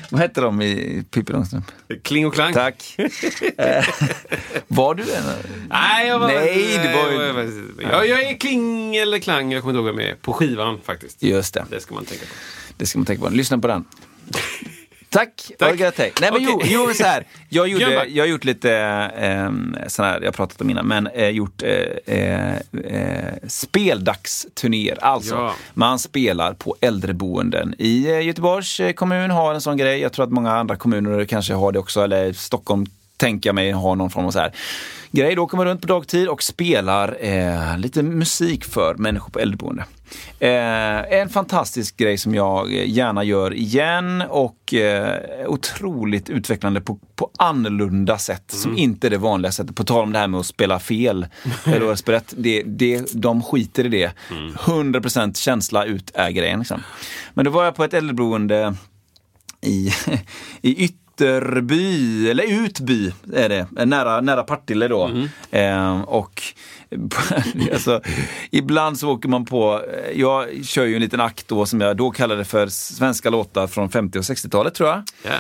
Vad hette de i Pippi Långstrump? Kling och Klang. Tack. Eh, var du en? Nej, jag var... Nej, det var ju- jag, jag, jag är Kling eller Klang, jag kommer inte ihåg vem jag är. På skivan faktiskt. Just det. Det ska man tänka på. Det ska man tänka på. Lyssna på den. Tack, Tack. Olga Tej. Nej men jo, Okej. jo så här. Jag, gjorde, jag har gjort lite eh, sån här, jag har pratat om innan, men eh, gjort eh, eh, eh, speldagsturnéer. Alltså, Ja. man spelar på äldreboenden. I eh, Göteborgs eh, kommun har en sån grej. Jag tror att många andra kommuner kanske har det också, eller Stockholm tänker jag mig har någon form av så här grej. Då kommer man runt på dagtid och spelar eh, lite musik för människor på äldreboende. Eh, en fantastisk grej som jag gärna gör igen och eh, otroligt utvecklande på, på annorlunda sätt som inte är det vanliga sättet. På tal om det här med att spela fel eller att spela rätt. Det, det, de skiter i det. 100% känsla ut är grejen. Liksom. Men då var jag på ett äldreboende i, i Ytterby, eller Utby är det, nära, nära Partille då. Eh, och alltså, ibland så åker man på, jag kör ju en liten akt då som jag då kallade för svenska låtar från 50 och 60-talet tror jag. Ja.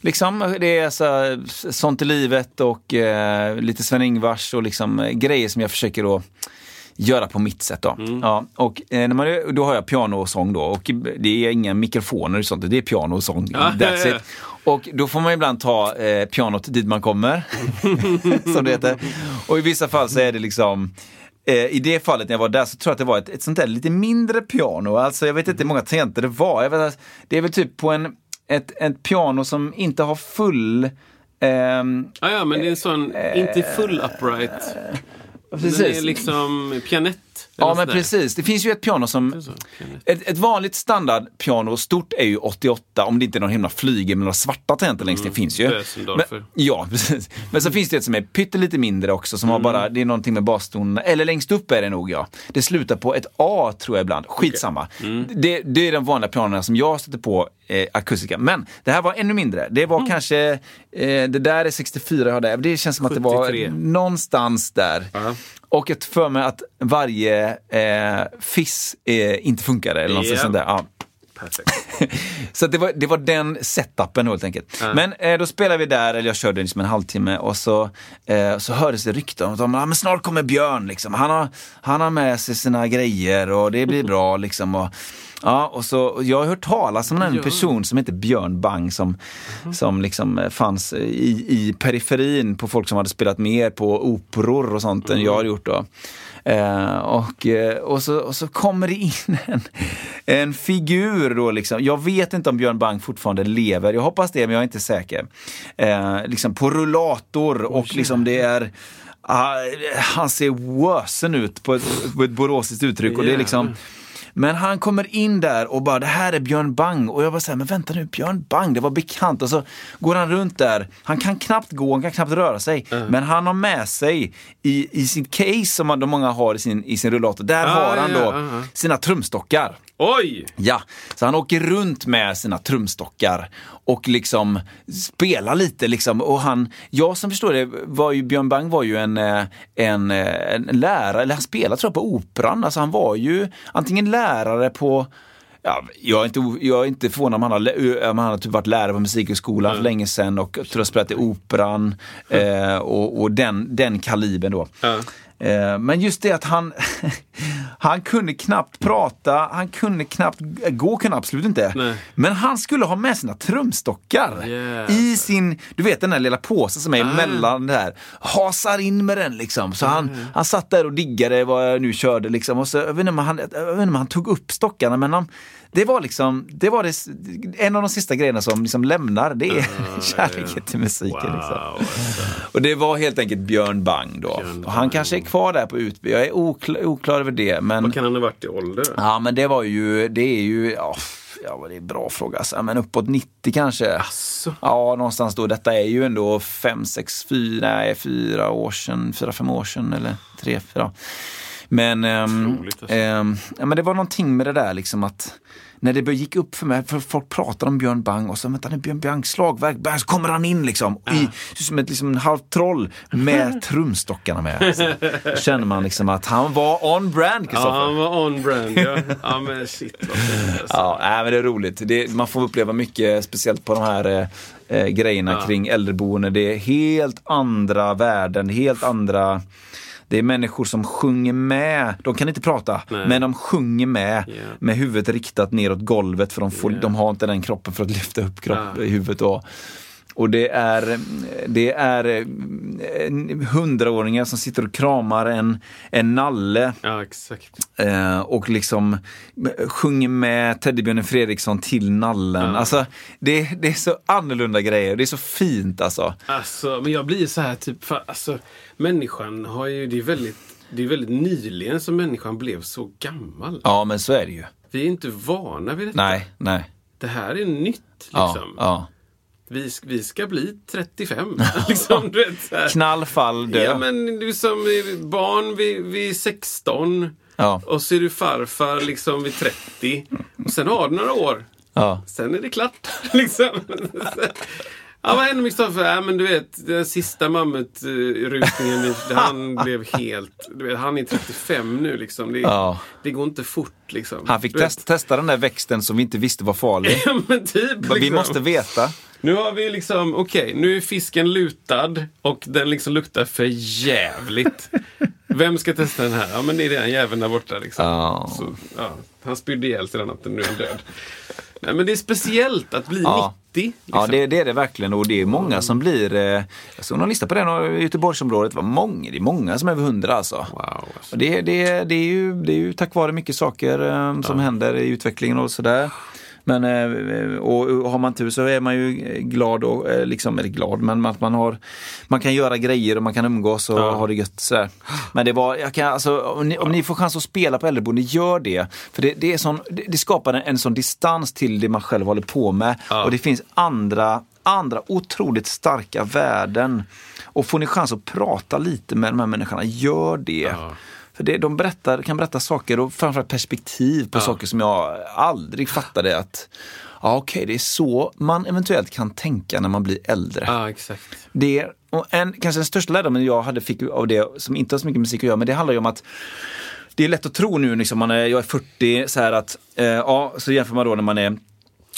Liksom, det är så, sånt i livet och eh, lite Sven-Ingvars och liksom, eh, grejer som jag försöker att göra på mitt sätt. Då. Ja, och eh, när man, då har jag piano och sång då och det är inga mikrofoner och sånt, det är piano och sång. Ja, That's ja, ja. it. Och då får man ibland ta eh, pianot dit man kommer, som det heter. Och i vissa fall så är det liksom eh, i det fallet när jag var där så tror jag att det var ett, ett sånt där lite mindre piano. Alltså jag vet inte hur många tangenter det var. Jag vet, det är väl typ på en, ett, ett piano som inte har full ehm, Ja, ja, men det är en sån, inte full upright. Den är precis. liksom pianett. Ja men precis, det finns ju ett piano som så, ett, ett vanligt standardpiano stort är ju 88 om det inte är någon himla flyger med några svarta tangenter längst ner. finns ju. Men, ja, precis. Men så finns det ett som är pyttelite mindre också som har bara, det är någonting med bastonerna, eller längst upp är det nog ja. Det slutar på ett A tror jag ibland, skitsamma. Det, det är de vanliga pianorna som jag stöter på eh, akustika. Men det här var ännu mindre. Det var kanske, eh, det där är 64 jag har där. Det känns som att det var 73. någonstans där. Ja. Och jag för mig att varje eh, fiss eh, inte funkade eller något Ja. sånt där. Ja. Perfekt. Så det, var, det var den setupen helt enkelt. Men eh, då spelade vi där, eller jag körde liksom en halvtimme och så, eh, så hördes det rykten om att ah, men snart kommer Björn. Liksom. Han, har, han har med sig sina grejer och det blir bra. Liksom, och, ja, och så, jag har hört talas om en person som heter Björn Bang som, som liksom eh, fanns i, i periferin på folk som hade spelat mer på operor och sånt än jag hade gjort. Då. Eh, och, eh, och, så, och så kommer det in en, en figur då liksom. Jag vet inte om Björn Bang fortfarande lever. Jag hoppas det, men jag är inte säker. Eh, liksom på rullator och liksom det är ah, han ser wösen ut på ett, på ett boråsiskt uttryck. Och det är liksom, men han kommer in där och bara, det här är Björn Bang. Och jag bara säger men vänta nu, Björn Bang, det var bekant. Och så går han runt där. Han kan knappt gå, han kan knappt röra sig. Men han har med sig i, i sitt case som de många har i sin, i sin rullator, där Ah, har han ja, då ja, ja. sina trumstockar. Oj! Ja, så han åker runt med sina trumstockar och liksom spelar lite liksom. Och han, jag som förstår det, var ju, Björn Bang var ju en, eh, en, eh, en lärare, eller han spelade tror jag på Operan. Alltså han var ju antingen lärare på Ja, jag, är inte, jag är inte förvånad om han har, om han har typ varit lärare på Musikhögskolan för länge sedan och tror jag spelat i Operan eh, och, och den, den kalibern då. Eh, Men just det att han, han kunde knappt prata, han kunde knappt, gå kunde absolut inte. Nej. Men han skulle ha med sina trumstockar Yes. i sin, du vet den där lilla påsen som är Ah. emellan det här. Hasar in med den liksom. Så han, Mm. han satt där och diggade vad jag nu körde liksom. Och så, jag, vet inte om han, jag vet inte om han tog upp stockarna men han, det var liksom, det var det, en av de sista grejerna som liksom lämnar, det är kärleken till musiken. Liksom. Wow, alltså. Och det var helt enkelt Björn Bang då. Björn och han Bang. kanske är kvar där på Utby. Jag är oklar, oklar över det. Men, Vad kan han ha varit i ålder? ja, men det var ju, det är ju, ja, ja det är en bra fråga. Alltså. Men uppåt 90 kanske. Asså. Ja, någonstans då. Detta är ju ändå 5, 6, 4, nej, 4 år sedan, 4, 5 år sedan eller 3, 4. Men, ehm, Otroligt, alltså. ehm, ja, men det var någonting med det där liksom att när det gick upp för mig, för folk pratade om Björn Bang och så vänta nu Björn Bangs slagverk, bang, så kommer han in liksom. I, som ett liksom, en halvt troll med trumstockarna med. Alltså. Då känner man liksom att han var on brand Ja, Kristoffer. han var on brand ja. Ja men shit vad fint alltså. Ja, nej, men det är roligt. Det, man får uppleva mycket, speciellt på de här eh, eh, grejerna kring äldreboende. Det är helt andra värden, helt andra det är människor som sjunger med. De kan inte prata, Nej. men de sjunger med. Ja. Med huvudet riktat neråt golvet för de, får, de har inte den kroppen för att lyfta upp kropp, Ja. i huvudet. Då. Och det är, det är eh, hundraåringar som sitter och kramar en, en nalle Ja. Eh, och liksom eh, sjunger med Teddybjörnen Fredriksson till nallen. Alltså, det, det är så annorlunda grejer. Det är så fint alltså. Alltså, men jag blir så här typ, för, alltså människan har ju, det är väldigt, det är väldigt nyligen som människan blev så gammal. Ja, men så är det ju. Vi är inte vana vid detta. Nej, nej. Det här är nytt Ja, liksom. ja. Vi, sk- vi ska bli 35. liksom, du vet, så här. Knall, fall, dö. Ja men du som är barn vid, vid 16 Ja. och så är du farfar liksom vid 30. Och sen har du några år. Ja. Sen är det klart. liksom. Ja, vad hände med Kristoffer? Ja, men du vet, den sista mammutrusningen, han blev helt... Du vet, han är 35 nu liksom. Det, Ja. det går inte fort liksom. Han fick test, testa den där växten som vi inte visste var farlig. Ja, men typ. Vi liksom. måste veta. Nu har vi liksom, okej, nu är fisken lutad och den liksom luktar för jävligt. Vem ska testa den här? Ja, men det är den jäveln där borta liksom. Ja. Så, ja, han spydde ihjäl sig den natten, nu är han död. Nej, men det är speciellt att bli Ja. 90. Ja, liksom. det, det är det verkligen. Och det är många som blir... Eh, jag såg någon lista på och i Göteborgsområdet. Det, var många, det är många som är över hundra alltså. Wow. Alltså. Det, det, det, är ju, det är ju tack vare mycket saker eh, som händer i utvecklingen och sådär. Men eh, och, har man tur så är man ju glad, och, eh, liksom, eller glad, men att man, har, man kan göra grejer och man kan umgås och Ja. ha det gött. Sådär. Men det var, jag kan, alltså, om, ni, om ni får chans att spela på äldreboende, gör det. För det, det, är sån, det skapar en, en sån distans till det man själv håller på med. Ja. Och det finns andra, andra otroligt starka värden. Och får ni chans att prata lite med de här människorna, gör det. Ja. För det, de berättar, kan berätta saker och framförallt perspektiv på Ja. saker som jag aldrig fattade att ja, okej, det är så man eventuellt kan tänka när man blir äldre. Ja, exakt. Det och en, kanske den största lärdomen jag hade fick av det, som inte har så mycket musik att göra, men det handlar ju om att det är lätt att tro nu, liksom, man är, jag är 40, så här att, eh, ja, så jämför man då när man är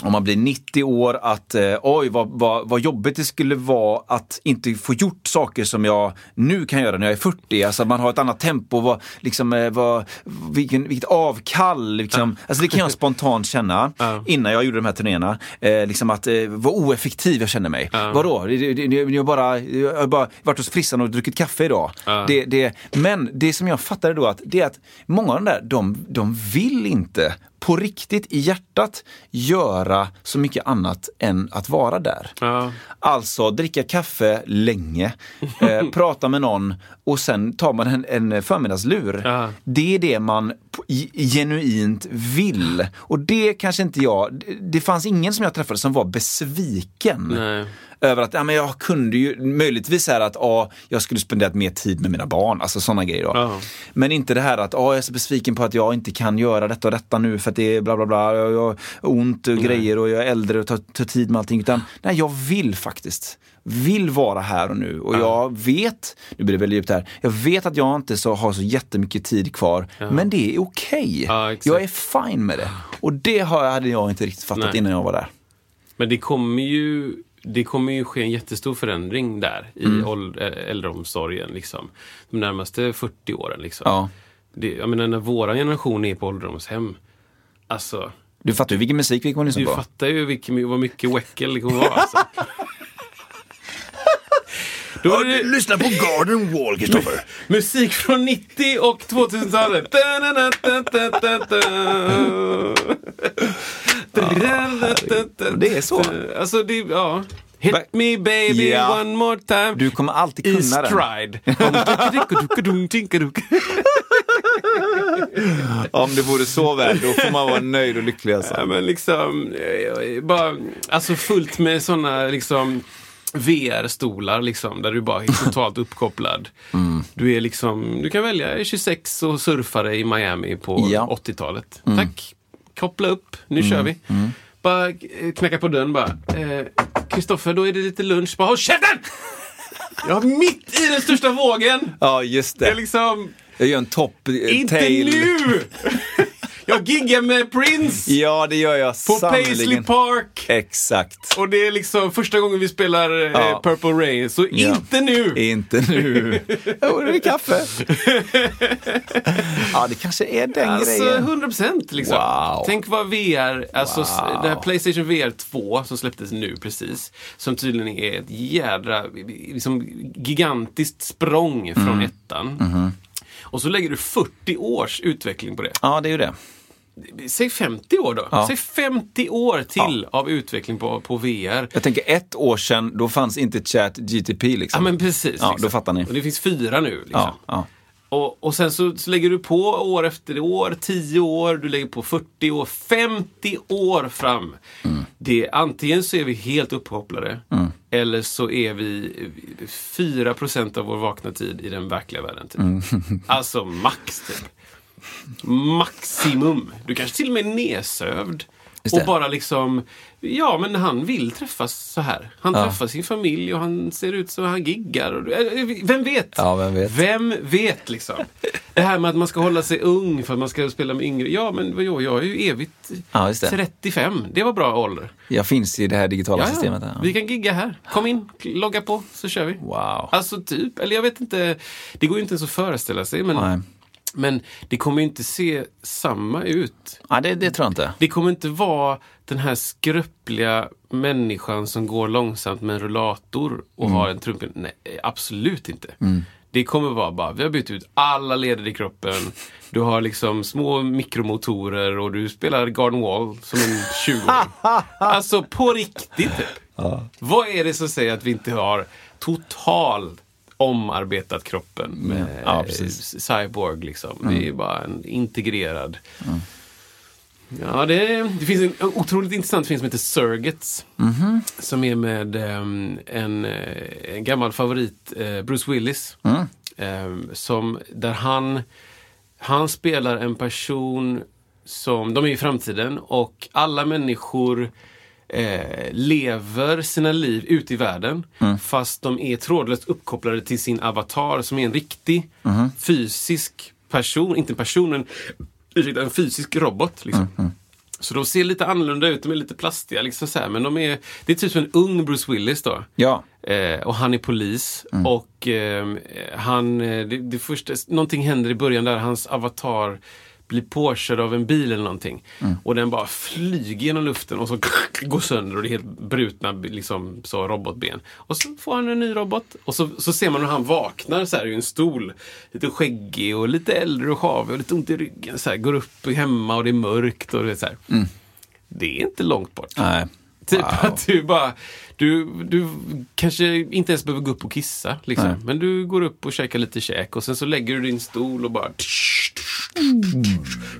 om man blir 90 år att eh, oj vad, vad, vad jobbigt det skulle vara att inte få gjort saker som jag nu kan göra när jag är 40. Alltså man har ett annat tempo, vad, liksom, eh, vad, vilken, vilket avkall. Liksom. Alltså det kan jag spontant känna innan jag gjorde de här turnéerna. Eh, liksom att eh, vad oeffektiv jag känner mig. Vadå? Det, det, jag, bara, jag har bara varit hos frissan och druckit kaffe idag. Ja. Det, det, men det som jag fattade då att det är att många av de där, de, de vill inte på riktigt i hjärtat göra så mycket annat än att vara där. Ja. Alltså dricka kaffe länge, eh, prata med någon och sen tar man en, en förmiddagslur. Ja. Det är det man genuint vill. Och det kanske inte jag, det, fanns ingen som jag träffade som var besviken. Nej. Över att ja, men jag kunde ju möjligtvis här att ja, jag skulle spenderat mer tid med mina barn, alltså sådana grejer. Då. Ja. Men inte det här att ja, jag är så besviken på att jag inte kan göra detta och detta nu för att det är bla bla bla, jag har ont och grejer och jag är äldre och tar, tar tid med allting. Utan nej, jag vill faktiskt. Vill vara här och nu. Och jag vet, nu blir det väldigt djupt här, jag vet att jag inte så, har så jättemycket tid kvar. Men det är okej. Ja, exakt. jag är fine med det. Och det hade jag inte riktigt fattat Nej. innan jag var där. Men det kommer ju det kommer ju ske en jättestor förändring där i Mm. äldreomsorgen. Liksom, de närmaste 40 åren. Liksom. Ja. Det, jag menar, när vår generation är på ålderdomshem. Alltså, Du fattar ju vilken musik vi kommer lyssna du på. fattar ju vilken, vad mycket weckel det kommer vara. Alltså. Då är det Lyssna på Garden Wall, Kristoffer. musik från 90 och 2000-talet. Det är så. Alltså, det, ja. Hit me baby Ja. one more time. Du kommer alltid kunna den. stride. Om det vore så väl, då får man vara nöjd och lycklig alltså. Ja, men liksom, bara, alltså fullt med sådana liksom VR-stolar liksom, där du bara är totalt uppkopplad. Mm. Du är liksom, du kan välja, jag är 26 och surfare i Miami på Ja. Mm. 80-talet. Tack, koppla upp, nu kör vi. Bara eh, knacka på dörren bara. Eh, Kristoffer, då är det lite lunch. Bara håll käften! Jag är mitt i den största vågen. Ja, just Det är det. liksom, Jag gör en top eh, inte tail. nu! Jag giggar med Prince Ja, det gör jag på Paisley sannerligen. Park. Exakt. Och det är liksom första gången vi spelar eh, Ja. Purple Rain, så Ja. inte nu! Inte nu. Jo, det är kaffe. ja, det kanske är den Alltså grejen. 100 procent liksom. Wow. Tänk vad VR, alltså Wow. det här Playstation VR 2 som släpptes nu precis. Som tydligen är ett jädra, liksom gigantiskt språng från Mm. ettan. Mm-hmm. Och så lägger du 40 års utveckling på det. Ja, det är ju det. Säg 50 år då. Ja. Säg 50 år till av utveckling på, på VR. Jag tänker ett år sedan, då fanns inte chat GTP Ja liksom. men precis. Ja, liksom. då fattar ni. Och det finns fyra nu. Liksom. Ja, ja. Och, och sen så, så lägger du på år efter år, 10 år, du lägger på 40 år, 50 år fram. Det, antingen så är vi helt uppkopplade eller så är vi 4% av vår vakna tid i den verkliga världen. Typ. Alltså max typ. Maximum. Du kanske till och med är nedsövd. Och bara liksom, ja men han vill träffas så här. Han Ja. träffar sin familj och han ser ut som han giggar. Och, eh, vem vet? Ja, vem vet? Vem vet liksom? Det här med att man ska hålla sig ung för att man ska spela med yngre. Ja, men vadå, jag är ju evigt Ja, det. 35. Det var bra ålder. Jag finns i det här digitala Ja, systemet. Här. Vi kan gigga här. Kom in, logga på, så kör vi. Wow. Alltså typ, eller jag vet inte. Det går ju inte ens att föreställa sig. Men, Nej. Men det kommer inte se samma ut. Ja, det, det tror jag inte. Det kommer inte vara den här skröpliga människan som går långsamt med en rullator och har en trumpet. Nej, absolut inte. Det kommer vara bara, vi har bytt ut alla leder i kroppen. Du har liksom små mikromotorer och du spelar Garden Wall som en 20-åring. alltså på riktigt typ. Vad är det som säger att vi inte har totalt omarbetat kroppen med Ja, eh, cyborg liksom. Det är bara en integrerad Ja, det, det finns en otroligt intressant film som heter Surrogates. Som är med ehm, en, eh, en gammal favorit, eh, Bruce Willis. Ehm, som, där han, han spelar en person som, de är i framtiden och alla människor eh, lever sina liv ute i världen. Fast de är trådlöst uppkopplade till sin avatar som är en riktig fysisk person, inte en person, men ursäkta, en fysisk robot. Liksom. Så de ser lite annorlunda ut, de är lite plastiga liksom så här, men de är, det är typ som en ung Bruce Willis då. Ja. Eh, och han är polis. Och ehm, han, eh, det, det första, någonting händer i början där hans avatar blir påkörd av en bil eller någonting. Och den bara flyger genom luften och så går sönder och det är helt brutna liksom, så, robotben. Och så får han en ny robot. Och så, så ser man hur han vaknar så här i en stol. Lite skäggig och lite äldre och sjavig och lite ont i ryggen. Så här, går upp hemma och det är mörkt. och det är så här. Det är inte långt bort. Nej. Typ att du bara, du, du kanske inte ens behöver gå upp och kissa. Liksom. Nej. Men du går upp och käkar lite käk och sen så lägger du din stol och bara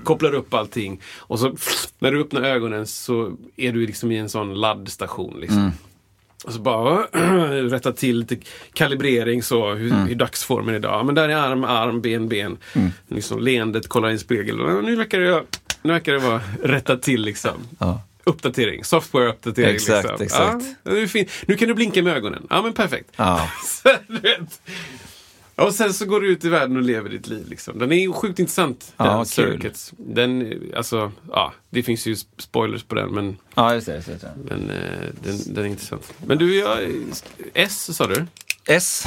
kopplar upp allting. Och så när du öppnar ögonen så är du liksom i en sån laddstation. Liksom. Och så bara rätta till lite kalibrering så, hur, hur dagsformen är idag. Men där är arm, arm, ben, ben. Liksom leendet, kollar i en spegel. Nu verkar det, nu verkar det vara rätta till liksom. Ja. Uppdatering, software-uppdatering. Exakt, liksom. exakt. Ja, det är fint. nu kan du blinka med ögonen. Ja men perfekt. Ja. Och sen så går du ut i världen och lever ditt liv. Liksom. Den är ju sjukt intressant. Ja, den kul. Circuits. Den, alltså, ja, det finns ju spoilers på den, men, Ja, just det. Just det. men eh, den, den är intressant. Men du, jag, S sa du? S.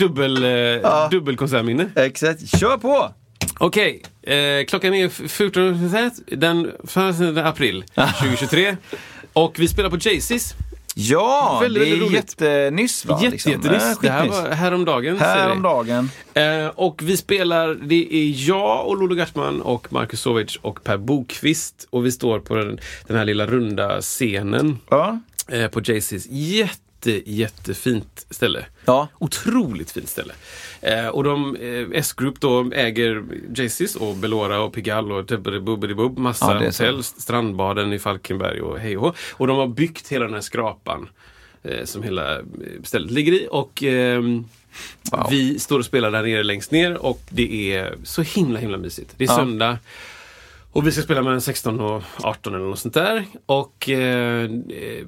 Dubbel, eh, Dubbelkonsertminne. Exakt. Kör på! Okej, eh, klockan är 14 den 15 april 2023. Och vi spelar på Jaycees. Ja, Väldigt, det är roligt. jättenyss va? Jätte, liksom. jättenyss. Äh, Det här var häromdagen. Häromdagen. Eh, och vi spelar, det är jag och Lolo Gartman och Marcus Sovic och Per Bokvist. Och vi står på den, den här lilla runda scenen Ja. eh, på Jaycees. Jätte, jättefint ställe. Ja. Otroligt fint ställe. Eh, och de, eh, S-Group då äger Jaycees och Belora och Pigalle och Bubbidi-Bubbidi-Bubb. Massa Ja, hotell, Strandbaden i Falkenberg och hej och. Och de har byggt hela den här skrapan eh, som hela eh, stället ligger i. Och ehm, vi står och spelar där nere längst ner och det är så himla himla mysigt. Det är Ja. söndag. Och vi ska spela mellan 16 och 18 eller något sånt där. Och eh,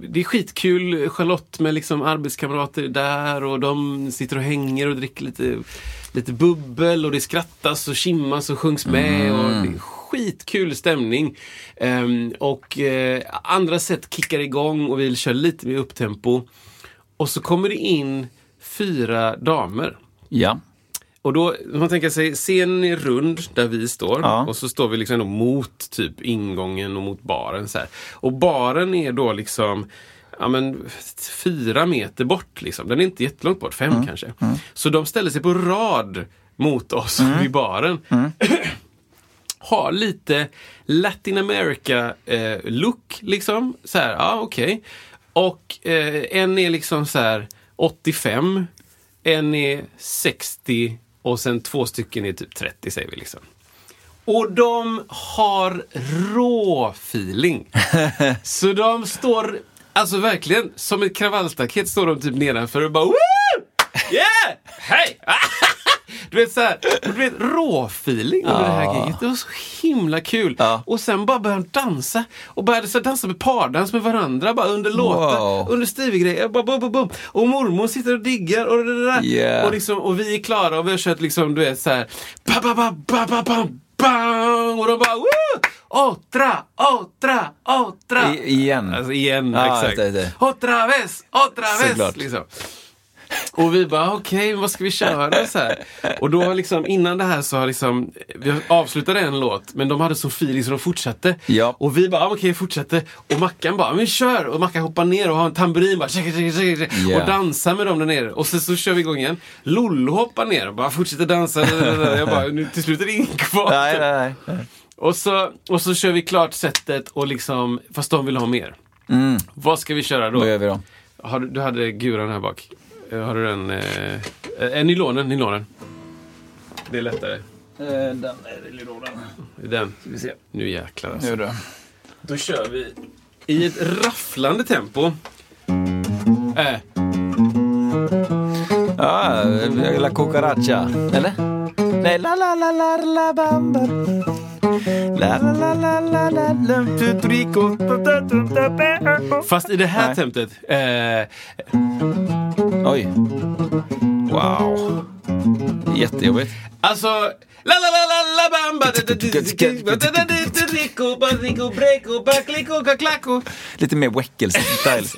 det är skitkul. Charlotte med liksom arbetskamrater där och de sitter och hänger och dricker lite, lite bubbel och det skrattas och kimmas och sjungs med. Och det är skitkul stämning. Ehm, och eh, andra sätt kickar igång och vi kör lite mer upptempo. Och så kommer det in fyra damer. Ja. Och då, man tänker sig, scenen är rund där vi står Ja. och så står vi liksom mot typ ingången och mot baren. Så här. Och baren är då liksom ja, men, fyra meter bort. Liksom. Den är inte jättelångt bort, fem kanske. Så de ställer sig på rad mot oss vid baren. Har lite Latin America eh, look liksom. Så här, ja okej. Och eh, en är liksom så här 85, en är 60 och sen två stycken är typ 30 säger vi liksom. Och de har rå feeling. Så de står, alltså verkligen, som ett kravallstaket står de typ nedanför och bara Woo! Yeah! Hej! Du vet såhär, du vet råfeeling under det här giget. Det var så himla kul. Ja. Och sen bara började de dansa. Och började så här dansa med pardans med varandra bara under låtar. Wow. Under Stevie-grejer. Bara bum, bum, bum. Och mormor sitter och diggar och det där. Yeah. Och, liksom, och vi är klara och vi har kört liksom, du vet såhär. Ba, ba, ba, ba, ba, ba, bang! Och de bara Woo! Otra, otra, otra. I, igen. Alltså igen, Ja, exakt. det, det. Otra vez, otra vez. Liksom. Och vi bara, okej, vad ska vi köra? Så här. Och då liksom, innan det här så har liksom, vi avslutade en låt, men de hade så feeling så de fortsatte. Ja. Och vi bara, okej, fortsatte. Och Mackan bara, men kör! Och Mackan hoppar ner och har en tamburin bara, tjek, tjek, tjek, tjek, Ja. och dansar med dem där nere. Och sen så kör vi igång igen. Lollo hoppar ner och bara fortsätter dansa. Jag bara, nu, till slut är det ingen kvar. Nej, nej, nej. Och så, och så kör vi klart sättet och liksom, fast de vill ha mer. Vad ska vi köra då? Vad gör vi då? Har du, du hade guran här bak. Eh, Har du den? Eh, eh, nylonen, nylonen. Det är lättare. Den är lådan. Den. Vi ser. Nu jäklar alltså. Nu då. Då kör vi i ett rafflande tempo. Äh, Ja, La Cucaracha. Eller? Nej, la la la la la bam bam. La la la la la la la tutrico. fast i det här Nej. tempot. Eh, Oj. Wow. Jättejobbigt. alltså... La la la la la bamba Rico, barrico, breco, backlico, kaklako Lite mer Weckels-style.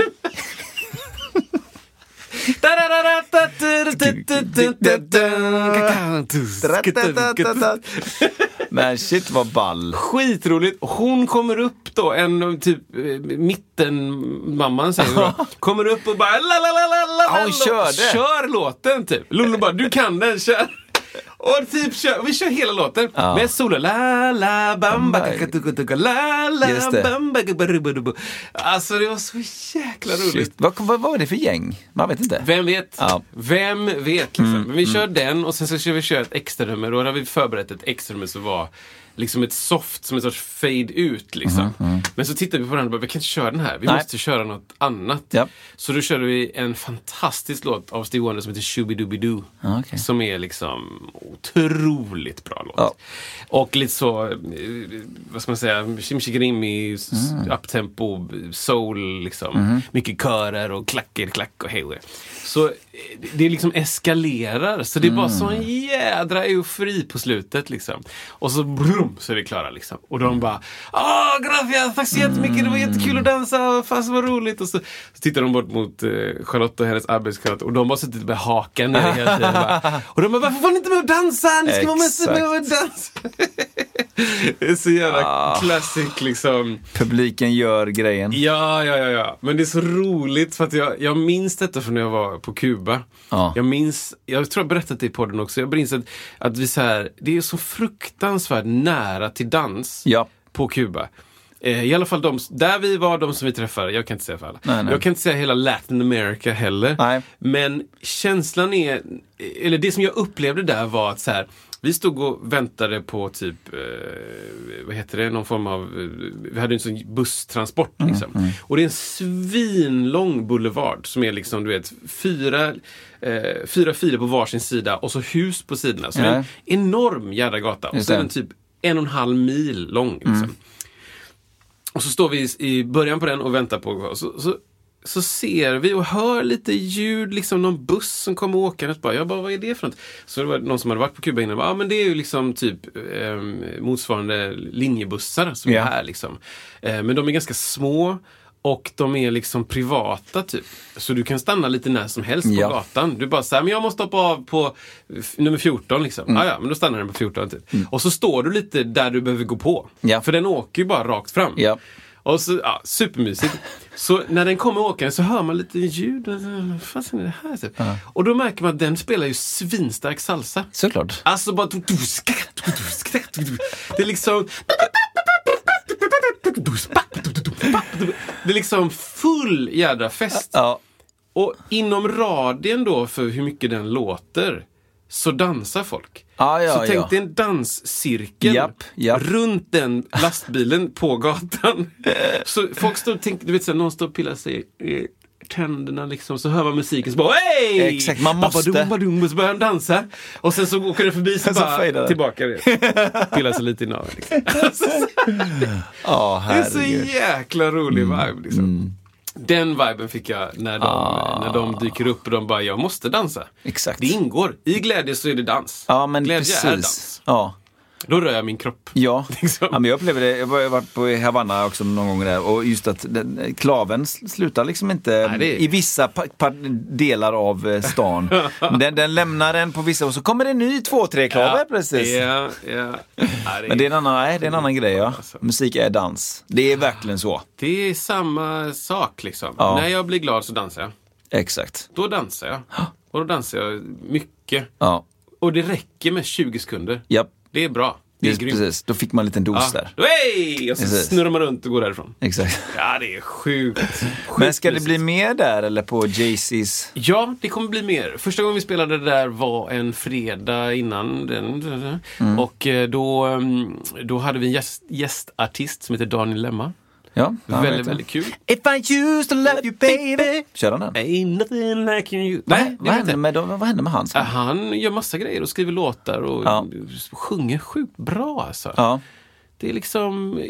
Men shit vad ball. Skitroligt. Hon kommer upp då, en typ mittenmamman säger då. Kommer upp och bara la la la la la hon körde. Kör låten typ. Lollo bara, du kan den, kör. Och typ kör, vi kör hela låten Ja. med solo. La la bamba kakatukutuka la la bamba. Alltså det var så jäkla roligt. Vad, vad var det för gäng? Man vet inte. Vem vet? Ja. Vem vet? Liksom. Men vi kör den och sen så ska vi köra ett extra nummer. Då har vi förberett ett extra nummer som var liksom ett soft, som en sorts fade ut. Liksom. Men så tittade vi på den och bara, vi kan inte köra den här. Vi Nej. måste köra något annat. Ja. Så då körde vi en fantastisk låt av Steve Wonder som heter Shooby-Dooby-Doo. Ja, okej. Som är liksom otroligt bra låt. Ja. Och lite så, eh, vad ska man säga, chimchigrimmi, mm. uptempo, soul liksom. Mhm. Mycket körer och klacker, klack och hej. Så det liksom eskalerar. Så det är bara Mm. sån jädra eufori på slutet liksom. Och så brum så är vi klara liksom. Och de bara Åh, gracias, tack så jättemycket, det var jättekul att dansa, fast vad roligt. Och så, så tittar de bort mot eh, Charlotte och hennes arbetskamrater och de bara suttit med hakan ner hela tiden. Bara, och de bara, varför får ni inte med och dansa? Ni ska vara med med och dansa. det är så jävla classic liksom. Publiken gör grejen. Ja, ja, ja, ja. Men det är så roligt för att jag, jag minns detta från när jag var på Kuba. Ja. Jag minns, jag tror jag berättat det i podden också, jag minns att, att vi så här, det är så fruktansvärt nära till dans Ja. på Kuba. Eh, I alla fall de, där vi var, de som vi träffade. Jag kan inte säga för alla. Nej, nej. Jag kan inte säga hela Latin America heller. Nej. Men känslan är, eller det som jag upplevde där var att så här, vi stod och väntade på typ, eh, vad heter det, någon form av, eh, vi hade en sån busstransport Mm, liksom. Och det är en svinlång boulevard som är liksom, du vet, fyra, eh, fyra filer på varsin sida och så hus på sidorna. Så det är en Ja. enorm jädra gata. Och så är den typ en och en halv mil lång. Liksom. Och så står vi i- i början på den och väntar på och så, så, så ser vi och hör lite ljud, liksom någon buss som kommer åkandes. Bara, jag bara, vad är det för något? Så det var någon som hade varit på Kuba innan. Ja, men det är ju liksom typ eh, motsvarande linjebussar som Ja. är här liksom. Eh, men de är ganska små. Och de är liksom privata typ. Så du kan stanna lite när som helst på Ja. gatan. Du bara säger men jag måste hoppa av på nummer 14 liksom. Mm. Ah, ja, men då stannar den på 14 typ. Och så står du lite där du behöver gå på. Ja. För den åker ju bara rakt fram. Ja. Och så, ja, supermysigt. Så när den kommer åkande så hör man lite ljud. Vad fasen är det här? Typ. Och då märker man att den spelar ju svinstark salsa. Såklart. Alltså bara... Det är liksom... Det är liksom full jädra fest. Ja. Och inom radien då för hur mycket den låter så dansar folk. Ja, ja, så tänk ja. dig en danscirkel Japp, japp. runt den lastbilen på gatan. Så folk står och tänker, du vet så någon står och pillar sig i tänderna liksom, så hör man musiken så bara hej! Exakt, man måste. Badum, och så börjar han dansa. Och sen så åker den förbi så Så bara tillbaka. Pillar sig lite i naveln. Liksom. Alltså, Ja, det är så jäkla rolig vibe. Liksom. Den viben fick jag när de, Ah. när de dyker upp och de bara, jag måste dansa. Exakt. Det ingår. I glädje så är det dans. Ja, men glädje precis. är dans. Ja. Då rör jag min kropp. Ja. Liksom. ja, men jag upplever det. Jag har varit på Havanna också någon gång där och just att den, klaven slutar liksom inte Nej, det är- i vissa delar av eh, stan. Den, den lämnar en på vissa och så kommer det en ny två, tre klaver precis. Ja, ja. Ja, Men det är, en annan, nej, det är en annan grej ja. Alltså. Musik är dans. Det är verkligen så. det är samma sak liksom. Ja. När jag blir glad så dansar jag. Exakt. Då dansar jag. Och då dansar jag mycket. Ja. Och det räcker med 20 sekunder. Japp. Det är bra. Det är Just, grymt. precis. Då fick man en liten dos Ja. där. Hej! Och så Precis. snurrar man runt och går därifrån. Exakt. Ja, det är sjukt. sjukt Men ska det bli mer där eller på Jay-Z's? Ja, det kommer bli mer. Första gången vi spelade det där var en fredag innan den. Mm. Och eh, då, mm, då hade vi en gäst, gästartist som heter Daniel Lemma. Ja, väldigt, väldigt kul. If I used to love you baby. Kör han den? Ain't nothing like you. Nej, Nej, vad, det vet hände jag. med, vad hände med han? Ja, Han gör massa grejer och skriver låtar och Ja. sjunger sjukt bra alltså. Ja, Det är liksom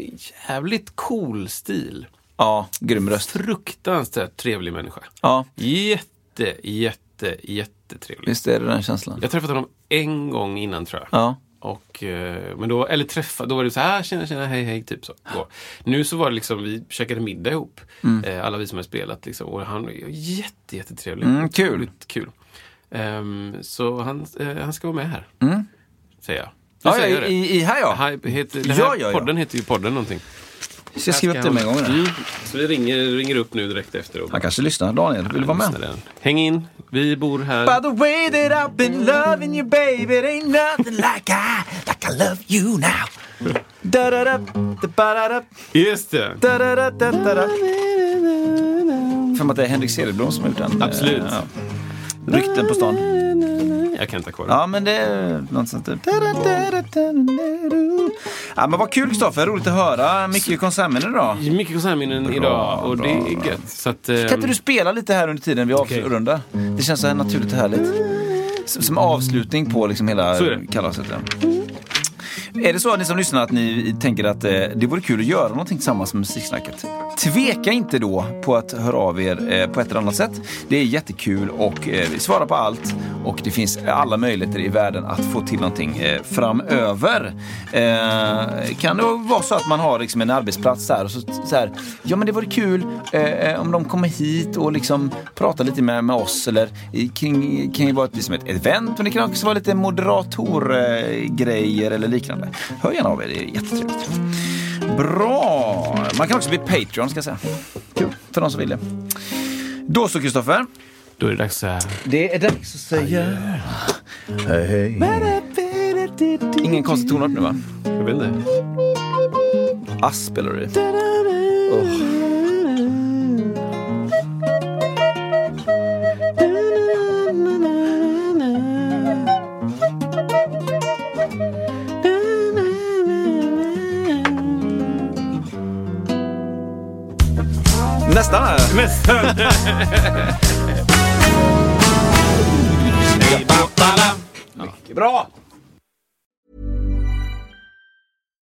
jävligt cool stil. ja grym röst. Fruktansvärt trevlig människa. Ja, Jätte, jätte, jättetrevlig. visst är det den känslan. Jag har träffat honom en gång innan tror jag. Ja, Och, eh, men då, eller träffa, då var det så här, "Ah, tjena, tjena, hej, hej, typ så. Gå. Nu så var det liksom, vi käkade middag ihop. Eh, alla vi som har spelat liksom. Och han var ju jätte, jättetrevlig. Mm, kul. Kul. Ehm, så han, eh, han ska vara med här. Säger jag. Nu Mm. ja, säger ja jag i, i här ja. Heter, här Ja, ja, ja. podden heter ju podden någonting. Ska jag skriva upp det med en gång? Mm. Så vi ringer, ringer upp nu direkt efter. Och Han kanske lyssnar. Daniel, vill du vara med? Häng in, vi bor här. By the way that I've been loving you baby It ain't nothing like I, like I love you now Just det. För att det är Henrik Cederblom som har gjort den. Absolut. Eh, ja. Rykten på stan. Jag kan ha kvar Ja, men det är något sånt där. Ja, men vad kul Kristoffer, roligt att höra. Mycket konsertminnen idag. Mycket konsertminnen idag och det är gött. Så att, Kan inte du spela lite här under tiden vi avrundar? Det känns så här naturligt och härligt. Som som avslutning på liksom hela Så är det. kalaset. ja. Är det så att ni som lyssnar att ni tänker att eh, det vore kul att göra någonting tillsammans med Musiksnacket? Tveka inte då på att höra av er eh, på ett eller annat sätt. Det är jättekul och eh, vi svarar på allt och det finns alla möjligheter i världen att få till någonting eh, framöver. Eh, kan det vara så att man har liksom en arbetsplats där och så, så här, ja men det vore kul eh, om de kommer hit och liksom pratar lite med, med oss eller kring, kring, kring vara ett, liksom ett event men det kan också vara lite moderatorgrejer eller liknande. Hör gärna av er, det är jättetrevligt. Bra! Man kan också bli Patreon ska jag säga. Kul, för de som vill det. Då så Kristoffer. Då är det dags att Det är dags att säga... Ingen konstig tonart nu va? Jag vet inte. Ass spelar du i. Nästan här. Nästan! Bra!